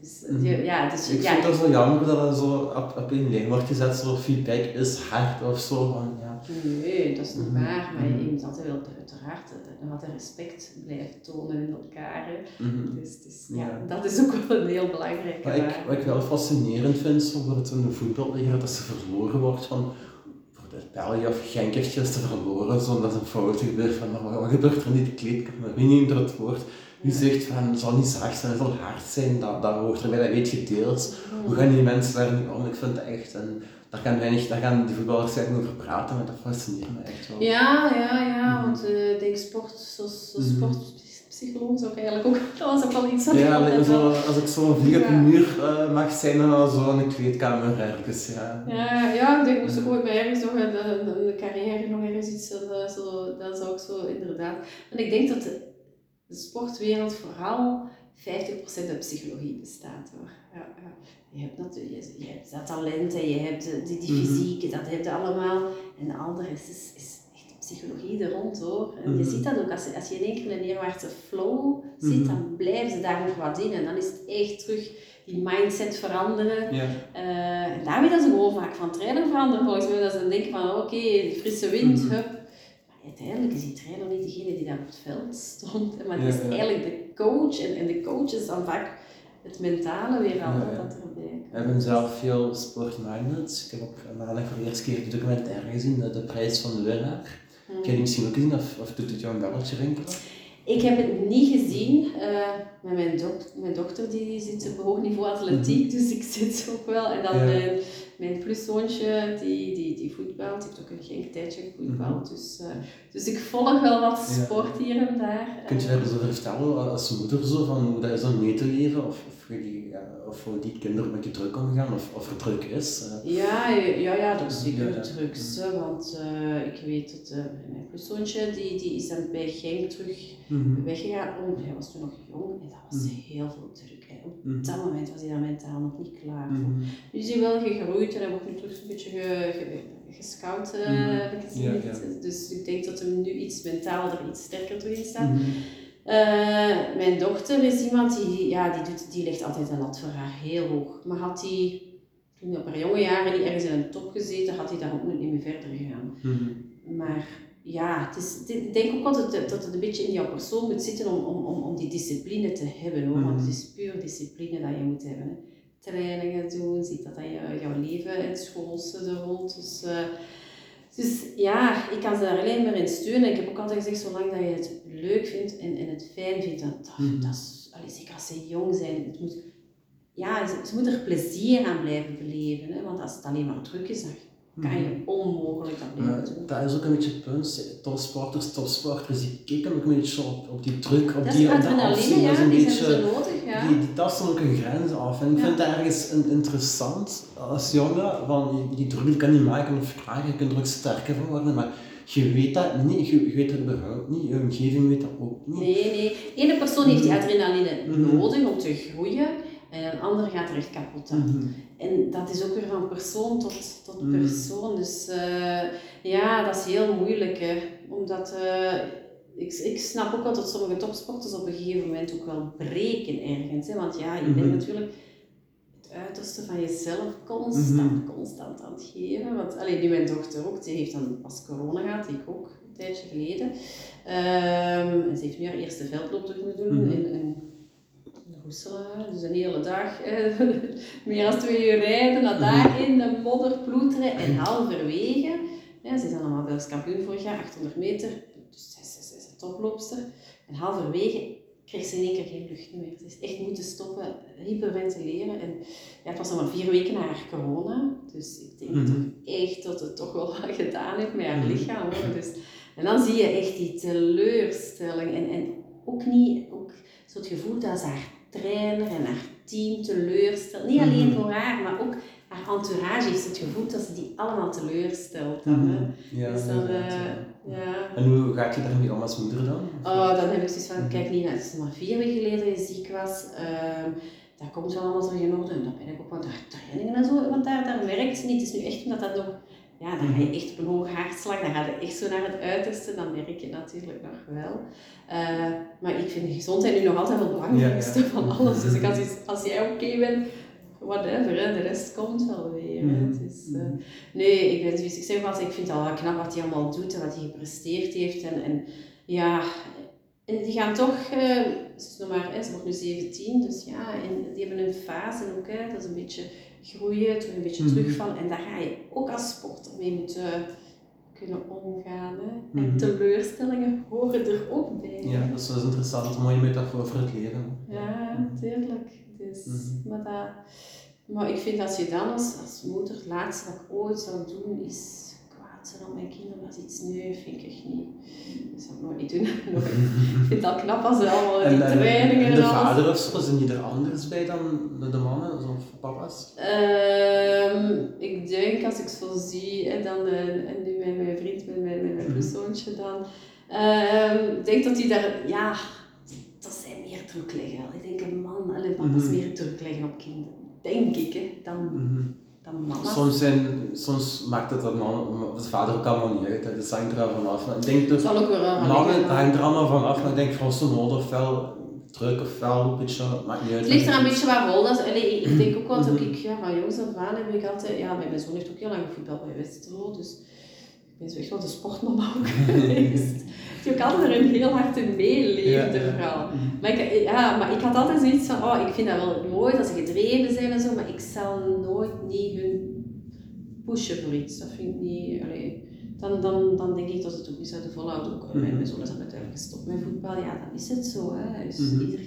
Dus, mm -hmm. ja, dus, ik ja, vind het zo jammer dat het zo op, op een lijn wordt gezet, zo feedback is hard of zo. Van, ja. Nee, dat is niet -hmm. waar, maar je moet altijd wel uiteraard nog altijd respect blijven tonen in elkaar. Dus, dus ja, ja, dat is ook wel een heel belangrijke maar ik, Wat ik wel fascinerend vind, zo bijvoorbeeld in de voetballiga, dat ze verloren wordt van België of Genk heeft te verloren, zonder een fout gebeurt van, maar wat gebeurt er niet de kleedkamer? Wie neemt er het woord? Zegt van, het zal niet zacht zijn, het zal hard zijn, dat, dat hoort erbij, dat weet je deels. Hoe gaan die mensen daar nu om? Ik vind het echt, en daar gaan, weinig, daar gaan die voetballers eigenlijk over praten, maar dat fascineert me echt wel. Ja, ja, ja, mhm. want uh, ik denk sport, zoals mhm. sport psycholoog zou ik eigenlijk ook, dat was ook wel iets Ja, zo, als ik zo'n vlieg op de muur uh, mag zijn, dan zo een kleedkamer ergens. Ja, ja, ja ik denk, moest ik ooit bij ergens nog een, een, een carrière nog ergens iets, uh, zo, dat zou ik zo inderdaad. En ik denk dat de, de sportwereld vooral 50% uit psychologie bestaat hoor. Ja. Je hebt natuurlijk, je, je hebt dat talent en je hebt die, die mhm. fysiek, dat heb je allemaal. En de andere is, is, is psychologie er rond hoor. En je mhm. ziet dat ook, als je, als je in één keer een neerwaartse flow dan mhm. blijven ze daar nog wat in. En dan is het echt terug die mindset veranderen. Ja. Uh, en daarmee dat ze gewoon vaak van trainer veranderen volgens mij. Dat ze dan denken van oké, frisse wind, hup. Maar uiteindelijk is die trainer niet degene die daar op het veld stond. Maar het is eigenlijk de coach. En, en de coach is dan vaak het mentale weer ja, dat We hebben zelf veel sportmagnets. Ik heb ook namelijk voor de eerste keer de documentaire gezien, de, de prijs van de winnaar. Heb je die misschien ook gezien of, of doet het jou een belletje rinkelen? Ik heb het niet gezien. Uh, met mijn, dok mijn dochter die zit op hoog niveau atletiek, mm -hmm. dus ik zit ook wel. En dan ja. mijn, mijn pluszoontje die, die, die voetbalt, die heeft ook een geen tijdje gevoetbald. Mm -hmm. dus, uh, dus ik volg wel wat sport ja. hier en daar. Kun je daar eens over vertellen als moeder zo, van hoe dat is om mee te leven? Of, of, die, ja, of hoe die kinderen met je druk omgaan, of, of er druk is? Uh. Ja, ja, ja, dat is zeker ja, druk. Want ik weet dat mijn pluszoontje die, die is dan bij Genk terug mm -hmm. weggegaan. Oh, hij was toen nog jong en dat was mm. heel veel druk. Op mm. dat moment was hij daar mentaal nog niet klaar voor. Mm. Dus hij is wel gegroeid en hij wordt nu terug een beetje ge, ge, gescout, uh, heb ik gezien. Ja, ja. Dus ik denk dat hij nu iets mentaler, iets sterker in staat. Uh, mijn dochter is iemand die, ja, die, doet, die legt altijd de lat voor haar heel hoog. Maar had hij toen op haar jonge jaren niet ergens in een top gezeten, had hij daar ook niet meer verder gegaan. Maar ja, het is, ik denk ook altijd dat het een beetje in jouw persoon moet zitten om, om, om, om die discipline te hebben. Hoor. Want het is mhm. puur discipline dat je moet hebben. Hè. Trainingen doen, ziet dat je, jouw leven, het schoolse er rond. Dus, uh, dus ja, ik kan ze daar alleen maar in steunen. Ik heb ook altijd gezegd, zolang dat je het leuk vindt en, en het fijn vindt, dat, dat, mm. dat is, allee, zeker als ze jong zijn, het moet, ja, ze, ze moeten er plezier aan blijven beleven. Hè. Want als het alleen maar druk is, dan kan je mhm. onmogelijk dat blijven doen. Dat is ook een beetje het punt. Topsporters, topsporters, die kicken ook een beetje op, op die druk, op dat die, op de afzien. Ja, dat is een die beetje, nodig, ja. die, die tasten ook een grens af. En ik ja. vind het ergens interessant als jongen, van die druk kan niet maken of vragen, je kunt er ook sterker van worden, maar je weet dat niet, je, weet het überhaupt niet, je omgeving weet dat ook niet. Nee, nee. Ene persoon heeft die adrenaline mhm. nodig om te groeien. En een ander gaat er echt kapot aan. Mm -hmm. En dat is ook weer van persoon tot, tot mm persoon. Dus uh, ja, dat is heel moeilijk. Hè. Omdat uh, ik, ik snap ook wel dat sommige topsporters op een gegeven moment ook wel breken ergens. Hè. Want ja, je bent mm -hmm. natuurlijk uiterste van jezelf constant, mhm. constant aan het geven. Want alleen nu mijn dochter ook, die heeft dan pas corona gehad, ik ook een tijdje geleden. Um, en ze heeft nu haar eerste veldloop moeten doen mhm. in, Dus een hele dag, eh, meer dan twee uur rijden, naar daar in de modder ploeteren en halverwege. Ja, ze is dan allemaal Belgisch kampioen vorig jaar, 800 meter. Dus zij is, is een toploopster. En halverwege kreeg ze in één keer geen lucht meer. Ze is echt moeten stoppen, hyperventileren. En ja, het was nog maar vier weken na haar corona. Dus ik denk mm toch echt dat het toch wel wat gedaan heeft met haar mhm. lichaam. Hoor. Dus, en dan zie je echt die teleurstelling. En, en ook niet ook zo het gevoel dat ze haar trainer en haar team teleurstelt. Niet alleen mhm. voor haar, maar ook haar entourage heeft het gevoel dat ze die allemaal teleurstelt. Dan, mm ja, dus dan, uh, ja. En hoe gaat je daarmee om als moeder dan? Oh, dan heb ik zoiets van, kijk Nina, het is maar vier weken geleden dat je ziek was. Uh, dat komt wel allemaal zo in orde. En dan ben ik ook wat trainingen en zo, want daar, daar werkt ze niet. Het is nu echt omdat dat nog ja, dan ga je mhm. echt op een hoge hartslag, dan ga je echt zo naar het uiterste, dan merk je natuurlijk nog wel. Uh, maar ik vind de gezondheid nu nog altijd het belangrijkste van alles. Dus als, als jij oké bent, whatever, hè, de rest komt wel weer. Mm uh, nee, ik ben zoals ik zeg, wat, ik vind het al knap wat hij allemaal doet en wat hij gepresteerd heeft. En, en ja, en die gaan toch, uh, ze is nog maar, hè, ze wordt nu 17, dus ja, en die hebben een fase ook, hè, dat is een beetje groeien, toch een beetje mm terugvallen. En daar ga je ook als sporter mee moeten kunnen omgaan. Hè. En mhm. teleurstellingen horen er ook bij. Ja, dat is, interessant, een mooie metafoor voor het leven. Ja, tuurlijk. Dus, mhm. maar, dat, maar ik vind als je dan als, als moeder het laatste wat ik ooit zou doen is zijn op mijn kinderen. Is iets nieuws, vind ik niet. Dat zou ik nooit niet doen. ik vind dat knap als ze allemaal die en, trainingen en, en de vader of zo, zijn die er anders bij dan de, de mannen of papa's? Um, ik denk als ik zo zie, en dan uh, en nu met mijn vriend, met mijn, met mijn mm dan, uh, denk dat hij daar, ja, dat zijn meer druk leggen. Ik denk een man en papa's mm meer druk leggen op kinderen. Denk ik, hè, dan, mm dan mama. Soms, zijn, soms maakt het dat man, de vader ook allemaal niet uit. Dat hangt er vanaf. Ik denk dat zal ook weer mannen, dat hangt er allemaal vanaf. Maar ik denk van zo'n nodig wel druk of fel, een beetje, maakt niet uit. Het ligt er een beetje waar rol. Dat is, ik denk ook wel dat ik ja, van jongs af aan heb ik altijd, ja, mijn zoon heeft ook heel lang gevoetbald bij Westerlo, dus zo echt wel de sportmama ook geweest. Die ook altijd erin heel hard in meeleefde ja, vooral. Mhm. Maar ik, ja, maar ik had altijd zoiets van, oh, ik vind dat wel mooi dat ze gedreven zijn en zo, maar ik zal nooit niet hun pushen voor iets. Dat vind ik niet, allee, dan, dan, dan denk ik dat het ook niet zouden volhouden. Ook, mm -hmm. Mijn zoon is dan natuurlijk gestopt met voetbal, ja, dan is het zo. Hè. Dus mm -hmm. ieder,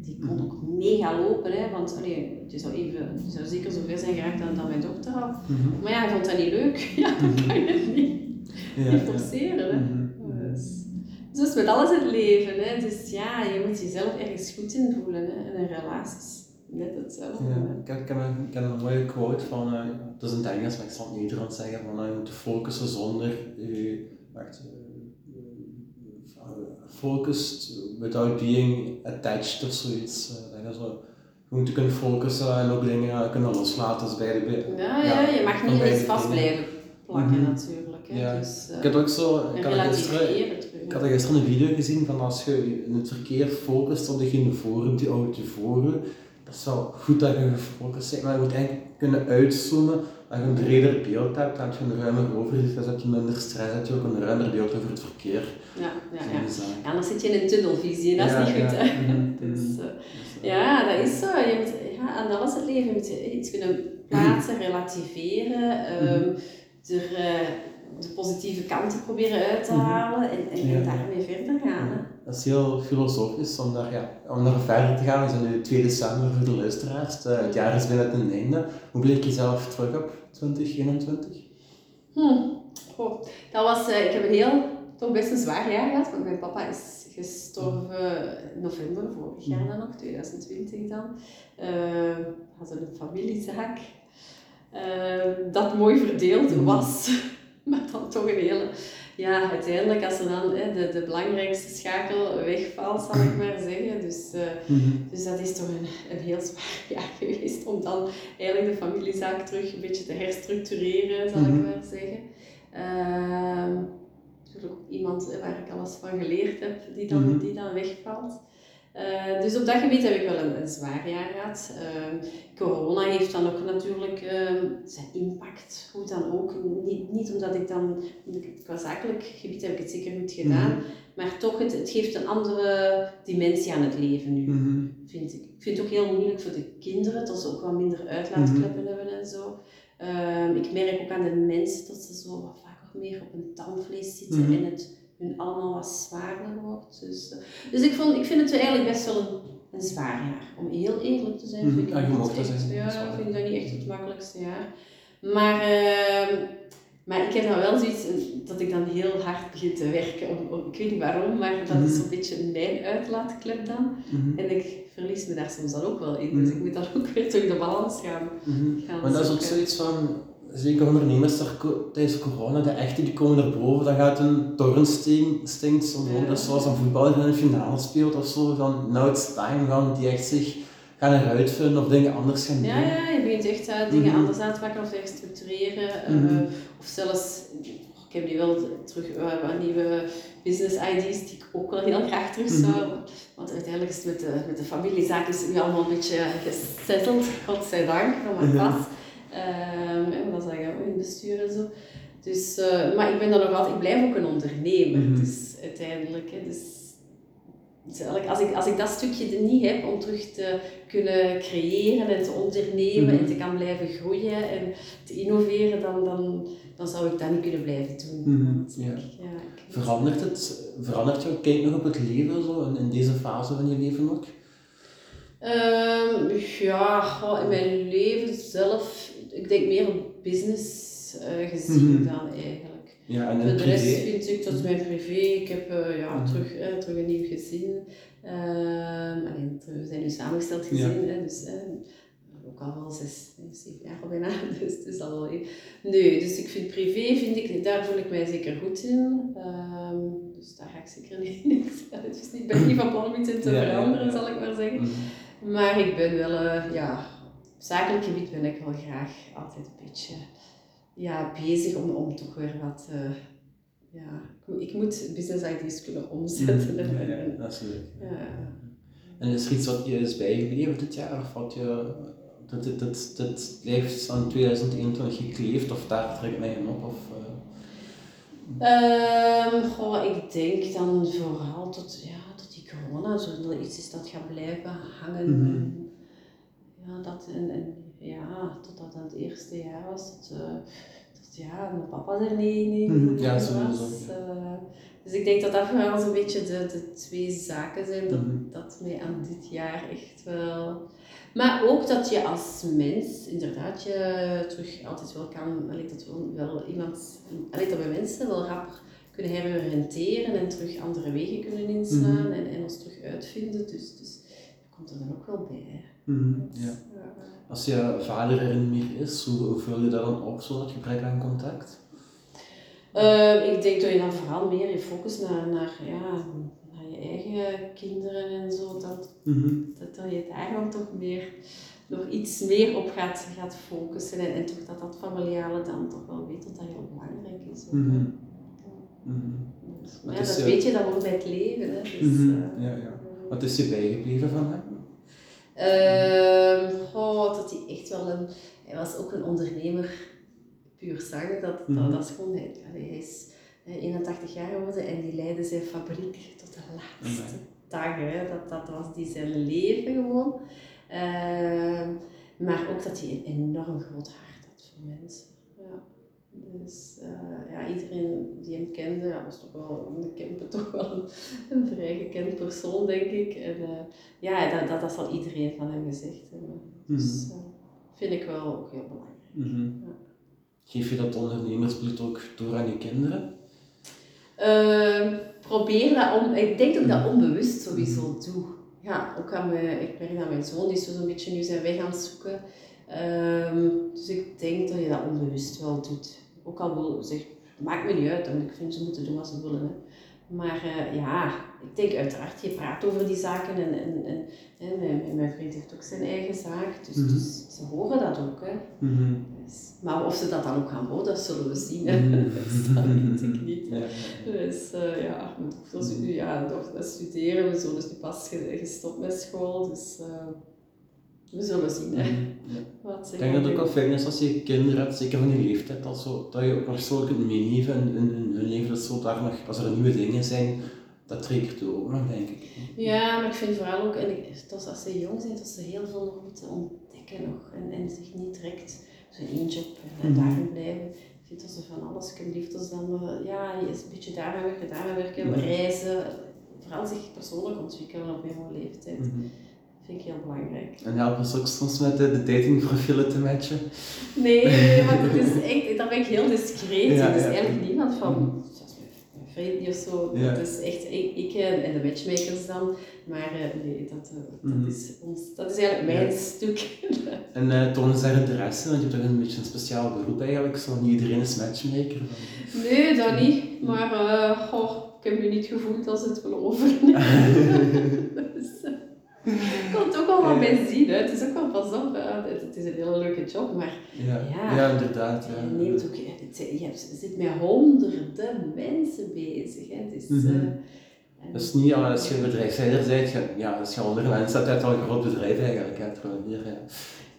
die kon ook mega lopen, hè, want allee, je, zou even, je zou zeker zoveel zijn geraakt dan, dan mijn dochter had. Mm -hmm. Maar ja, hij vond dat niet leuk. Ja, dan kan je het niet, ja, niet forceren. Hè. Mhm. Dus, dus met alles in het leven. Hè. Dus ja, je moet jezelf ergens goed in voelen hè, in relaties net hetzelfde. Ja, ik, heb, een, ik heb een mooie quote van, uh, dat is in het Engels, maar ik zal het in Nederlands zeggen, van uh, je moet focussen zonder je, wacht, focused without being attached of zoiets. Uh, dat zo, je moet kunnen focussen en ook dingen kunnen loslaten. Dus bij de, ja, ja, je mag niet eens vast blijven plakken mm -hmm. natuurlijk. Hè. Ja. Dus, ik had ook zo, ik had, gisteren, ik had gisteren een video gezien van als je in het verkeer focust op degene voor die auto voor dat is wel goed dat je gefocust bent, maar je moet eigenlijk kunnen uitzoomen. Als je een breder beeld hebt, dan heb je een ruimer overzicht, dan heb je minder stress, heb je ook een ruimer beeld over het verkeer. Ja, ja, ja. ja dan zit je in een tunnelvisie en dat is niet goed. Hè? Mhm, dus, uh, ja, dat is zo. Je moet, ja, aan alles het leven moet je iets kunnen plaatsen, relativeren, um, er, uh, de positieve kanten proberen uit te mhm. halen en, en, en daarmee verder gaan. Hè? Dat is heel filosofisch om daar, ja, om daar verder te gaan. We zijn nu 2 december voor de luisteraars. Eh, het jaar is bijna ten einde. Hoe bleek je zelf terug op 2021? Hm. Oh, dat was, uh, ik heb een heel, toch best een zwaar jaar gehad, want mijn papa is gestorven in november vorig jaar dan nog, 2020 dan. Uh, had een familiezaak uh, dat mooi verdeeld mhm. was, maar dan toch een hele ja, uiteindelijk als er dan hè, de, de belangrijkste schakel wegvalt, zal ik maar zeggen. Dus, uh, dus dat is toch een, een heel zwaar jaar geweest om dan eigenlijk de familiezaak terug een beetje te herstructureren, zal ik mhm. maar zeggen. Uh, natuurlijk ook iemand waar ik alles van geleerd heb, die dan, mhm. die dan wegvalt. Uh, dus op dat gebied heb ik wel een, een zwaar jaar gehad. Uh, corona heeft dan ook natuurlijk uh, zijn impact, hoe dan ook. Niet, niet omdat ik dan, qua zakelijk gebied heb ik het zeker goed gedaan, mm maar toch, het, het geeft een andere dimensie aan het leven nu, mm vind ik. Ik vind het ook heel moeilijk voor de kinderen, dat ze ook wat minder uitlaatkleppen mm hebben en zo. Ehm, ik merk ook aan de mensen dat ze zo wat vaker meer op een tandvlees zitten mhm. en het hun allemaal wat zwaarder wordt. Dus, eh, dus ik, vond, ik vind het eigenlijk best wel een, een zwaar jaar. Om heel eerlijk te zijn, mhm. vind ik, ja, niet echt, ja, vind dat niet echt het makkelijkste jaar. Maar, uh, maar ik heb dan wel zoiets eh, dat ik dan heel hard begin te werken. Om, om ik weet niet waarom, maar dat is mhm. een beetje mijn uitlaatklep dan. En ik verlies me daar soms dan ook wel in. Dus ik moet dan ook weer terug de balans gaan, gaan Maar dat is ook zoiets van zeker ondernemers tijdens corona, de echte die komen erboven, dan gaat een zo, ja. dat is zoals een voetballer in een finale speelt of zo, dan now it's time gaan die echt zich gaan eruit vinden of dingen anders gaan doen. Ja, ja je begint echt uh, dingen mhm. anders aan te pakken of te structureren, mm -hmm. of zelfs, ik heb nu wel terug uh, nieuwe business ideas die ik ook wel heel graag terug zou, mm -hmm. want uiteindelijk is het met de, met de familiezaak is het nu allemaal een beetje gesetteld, godzijdank, van mijn pas. Um, en dat zeggen in bestuur en zo. Dus, uh, maar ik ben dan nog altijd, ik blijf ook een ondernemer. Mm -hmm. Dus uiteindelijk, hè, dus, dus als, ik, als ik dat stukje niet heb om terug te kunnen creëren en te ondernemen mm -hmm. en te kan blijven groeien en te innoveren, dan, dan, dan zou ik dat niet kunnen blijven doen. Mm -hmm. ja. ja verandert, het, verandert jouw kijk nog op het leven zo, in, in deze fase van je leven ook? Um, ja, in mijn leven zelf ik denk meer op business uh, gezien mm -hmm. dan eigenlijk. Ja, en Voor de rest vind ik, dat is mijn privé. Ik heb uh, ja, mm -hmm. terug, uh, terug een nieuw gezin. Uh, alleen, we zijn nu samengesteld gezin, ja. hè, dus ook al wel zes, zeven jaar bijna. Dus het is al wel Nee, dus ik vind privé, vind ik, daar voel ik mij zeker goed in. Um, dus daar ga ik zeker niet. Dus ik ben niet van plan om iets in te ja, veranderen, ja, zal ik maar zeggen. Mm -hmm. Maar ik ben wel, ja zakelijk gebied ben ik wel graag altijd een beetje ja, bezig om, om toch weer wat... Uh, ja, ik moet business ideas kunnen omzetten. Mm, ja, ja, dat is leuk. Ja. En is er iets wat je is bijgebleven dit jaar? Of wat je, dat dit, dit, dit blijft aan 2021 gekleefd of daar trek mij in op? Of, uh... um, goh, ik denk dan vooral tot, ja, tot die corona, zo iets is dat gaat blijven hangen. Mm -hmm ja, dat en, en ja, totdat dat het eerste jaar was, dat, uh, dat ja, mijn papa er niet, niet, mm ja, was. Sowieso, uh, dus ik denk dat dat vooral zo'n beetje de, de twee zaken zijn dat, mm -hmm. dat mij aan dit jaar echt wel... Maar ook dat je als mens inderdaad je terug altijd wel kan, allee, dat wel, wel iemand, allee, dat we mensen wel rapper kunnen heroriënteren en terug andere wegen kunnen inslaan mm -hmm. en, en ons terug uitvinden. Dus, dus dat komt er dan ook wel bij. Mm, ja. Als je vader er niet meer is, hoe, vul je dat dan op, zo dat gebrek aan contact? Uh, ik denk dat je dan vooral meer je focus naar, naar, ja, naar je eigen kinderen en zo, dat, mm -hmm. dat, dat je daar dan toch meer, nog iets meer op gaat, gaat focussen en, en toch dat dat familiale dan toch wel weet dat dat heel belangrijk is. Ook, mm -hmm. Dus, ja, dat weet je, dat wordt bij het leven. Hè. Dus, uh, ja, ja. Wat is je bijgebleven van hem? Oh, dat hij echt wel een... Hij was ook een ondernemer, puur zang. Dat, mm -hmm. dat, is gewoon... Hij, hij is 81 jaar geworden en die leidde zijn fabriek tot de laatste mm dagen. Hè. Dat, dat was die zijn leven gewoon. Uh, maar ook dat hij een enorm groot hart had voor mensen. Dus uh, ja, iedereen die hem kende, ja, was toch wel, de Kempen toch wel een, een, vrij gekend persoon, denk ik. En uh, ja, dat, dat, dat zal iedereen van hem gezegd hebben. Dus uh, vind ik wel ook heel belangrijk. Mm -hmm. ja. Geef je dat ondernemersbloed ook door aan je kinderen? Ehm, probeer dat om, ik denk dat ik dat mhm. onbewust sowieso mhm. doe. Ja, ook aan mijn, ik merk dat mijn zoon die is zo'n beetje nu zijn weg aan het zoeken. Um, dus ik denk dat je dat onbewust wel doet. Ook al wil zeg, maakt me niet uit, want ik vind ze moeten doen wat ze willen. Hè. Maar uh, ja, ik denk uiteraard, je praat over die zaken en, en, en, en mijn, mijn, vriend heeft ook zijn eigen zaak, dus, mm -hmm. dus ze horen dat ook. Hè. Mm -hmm. Dus, maar of ze dat dan ook gaan worden, dat zullen we zien. Hè. dat weet ik niet. Ja. Dus uh, ja, dus, ja, nog studeren. Mijn zoon is nu pas gestopt met school. Dus uh, we zullen zien. Hè. Wat ik denk dat het ook wel fijn is als je kinderen hebt, zeker van die leeftijd, al zo, dat je ook nog zo kunt meenemen in, hun leven. Dat zo daar nog, als er nieuwe dingen zijn, dat trekt ook nog, denk ik. Ja, maar ik vind vooral ook, en ik, dat als ze jong zijn, dat ze heel veel nog moeten ontdekken nog. En, en zich niet direct zo'n één job en mm -hmm. daarin blijven. Ik vind dat ze van alles kunnen liefdes dan, uh, ja, een beetje daarmee werken, daarmee werken, mm -hmm. reizen. Vooral zich persoonlijk ontwikkelen op jonge leeftijd. Mm -hmm. Vind ik heel belangrijk. En helpen ze ook soms met de, de datingprofielen te matchen? Nee, want dat is echt, daar ben ik heel discreet. Ja, dus ja. eigenlijk niemand van vriend of zo. Ja. Dat is echt ik, ik en de matchmakers dan. Maar uh, nee, dat, uh, dat, mm. is ons, dat is eigenlijk mijn stuk. en uh, tonen ze interesse? Want je hebt toch een beetje een speciaal beroep eigenlijk. Zo niet iedereen is matchmaker. Nee, dat niet. Maar goh, ik heb me niet gevoeld als het wel over. dus, kan het ook wel wat bij zien. Hè. Het is ook wel pas op. Hè. Het is een hele leuke job, maar ja, ja, ja inderdaad. Ja. Je, neemt ook, je, hebt, je zit met honderden mensen bezig. Hè. Het is, mm -hmm. uh, dat is niet als je een bedrijfsleider bent, ja, als je honderden mensen hebt, uit al een groot bedrijf eigenlijk. Hè, hier, ja.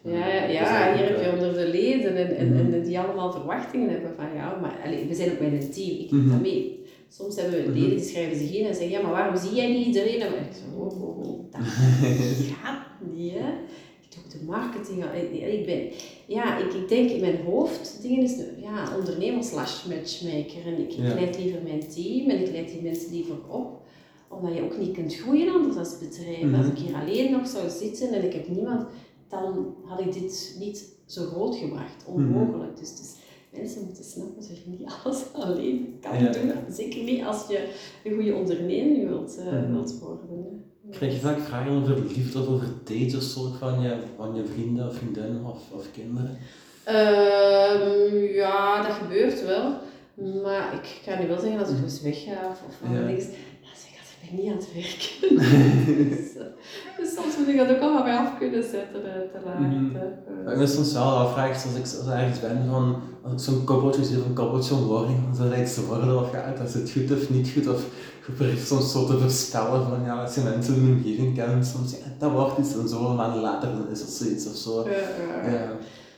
Ja, ja, ja hier heb je honderden leden en, en, mm -hmm. en die allemaal verwachtingen hebben van jou. Maar allez, we zijn ook met een team, ik mm -hmm. dat mee. Soms hebben we leden die schrijven zich in en zeggen, ja, maar waarom zie jij niet iedereen? En ik zo, oh, oh, oh, dat gaat niet, hè. Ik doe de marketing. Ik ben, ja, ik, ik denk in mijn hoofd, dingen is, ja, ondernemer slash matchmaker. En ik, ik ja. leid liever mijn team en ik leid die mensen liever op. Omdat je ook niet kunt groeien anders als bedrijf. Mm -hmm. Als ik hier alleen nog zou zitten en ik heb niemand, dan had ik dit niet zo groot gebracht. Onmogelijk. Mm -hmm. Dus, dus mensen moeten snappen dat je niet alles alleen kan ja. doen. Zeker niet als je een goede onderneming wilt, uh, mm. wilt worden. Hè. Krijg je vaak vragen over liefde of over dates of zo van je, van je vrienden of vriendinnen of, of kinderen? Uh, ja, dat gebeurt wel. Maar ik kan niet wel zeggen als ik dus wegga of, of ja. niks niet aan het werken. dus, dus, soms moet ik dat ook allemaal af kunnen zetten, uiteraard. Mm. Ik ben soms wel afvraag, als ik, als ik ergens ben, van, als ik zo'n koppeltje zie of een koppeltje zou dat iets te worden of gaat, is het goed of niet goed, of je probeert soms zo te voorspellen van, ja, als je mensen in de omgeving kent, soms, ja, dat wordt iets en zoveel maanden later dan is het zoiets of zo. Ja, ja. ja.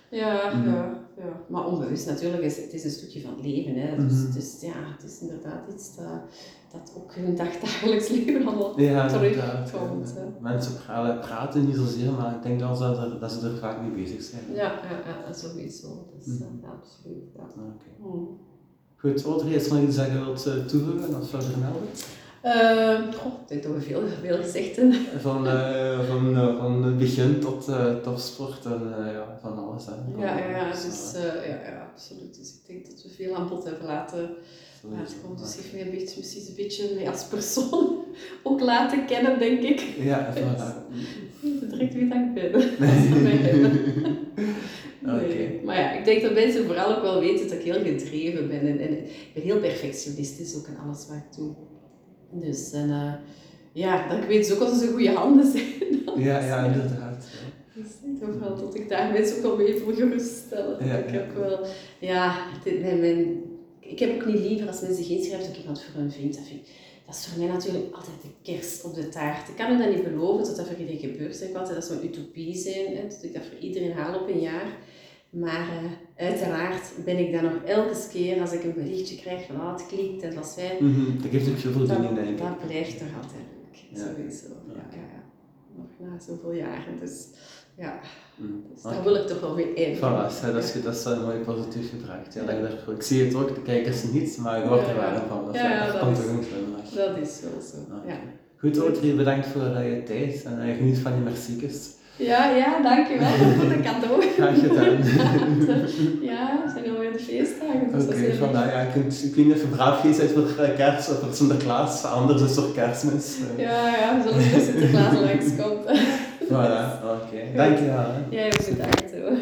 ja, mm. ja ja. Maar onbewust natuurlijk, is, het is een stukje van het leven. Hè. Dus, mm -hmm. dus ja, het is inderdaad iets dat, dat ook hun dagdagelijks leven allemaal ja, terugkomt. Ja. Mensen praten niet zozeer, maar ik denk dat ze er, dat ze er vaak mee bezig zijn. Ja, ja, ja sowieso. Dus, mm -hmm. uh, absoluut. Ja. Okay. Mm. Goed, Audrey, is er nog iets dat je wilt uh, toevoegen of vermelden? Uh, goh, ik denk dat we veel, veel gezegd hebben. Van, uh, van, uh, van het begin tot uh, topsport en ja, van alles. Hè. Ja, ja, ja, dus, ja, ja, absoluut. Dus ik denk dat we veel aan bod hebben laten, komen. Dus heeft mij een beetje, misschien een beetje mij als persoon ook laten kennen, denk ik. Ja, voilà. Dus, direct ben. Als ze mij hebben. Nee. Okay. Maar ja, ik denk dat mensen vooral ook wel weten dat ik heel gedreven ben. En, en ik ben heel perfectionistisch ook in alles wat ik doe. Dus en, uh, ja, dat ik weet dus ook dat ze goede handen zijn. Ja, ja, inderdaad. Dus ik denk wel dat ik daar mensen ook wel mee wil geruststellen. Ja, ik heb wel, ja, dit, mijn, mijn, ik heb ook niet liever als mensen geen schrijven dat iemand voor hun vindt. Dat, vind, dat is voor mij natuurlijk altijd de kerst op de taart. Ik kan u dat niet beloven dat dat voor iedereen gebeurt. Zeg altijd, dat zou een utopie zijn, hè, dat ik dat voor iedereen haal op een jaar. Maar uh, uiteraard ben ik dan nog elke keer als ik een berichtje krijg van oh, het klikt en dat is fijn. Mm -hmm. Dat geeft ook veel voldoening, denk ik. Dat blijft toch altijd leuk, ja. sowieso. Ja. Ja, ja, Nog na zoveel jaren, dus ja. Mm. Dus daar wil ik toch wel mee in. Voilà, dat, is, dat is een mooi positief gebracht. Ja, dat je ik zie het ook, de kijkers niet, maar je hoort er wel van. Dat, ja, dat, komt een Dat is wel zo, okay. ja. Goed, Audrey, bedankt voor uh, je tijd en uh, geniet van je merciekes. Ja, ja, dankjewel voor de cadeau. Graag gedaan. ja, het zijn alweer de feestdagen. Dus Oké, okay, vandaar. Ja, ik, ik weet niet of braaf geweest bent voor kerst of voor Sinterklaas. Anders is het toch kerstmis. Ja, ja, we zullen voor Sinterklaas langskomen. Voilà, oké. Okay. Dankjewel. Jij ja, ook bedankt hoor.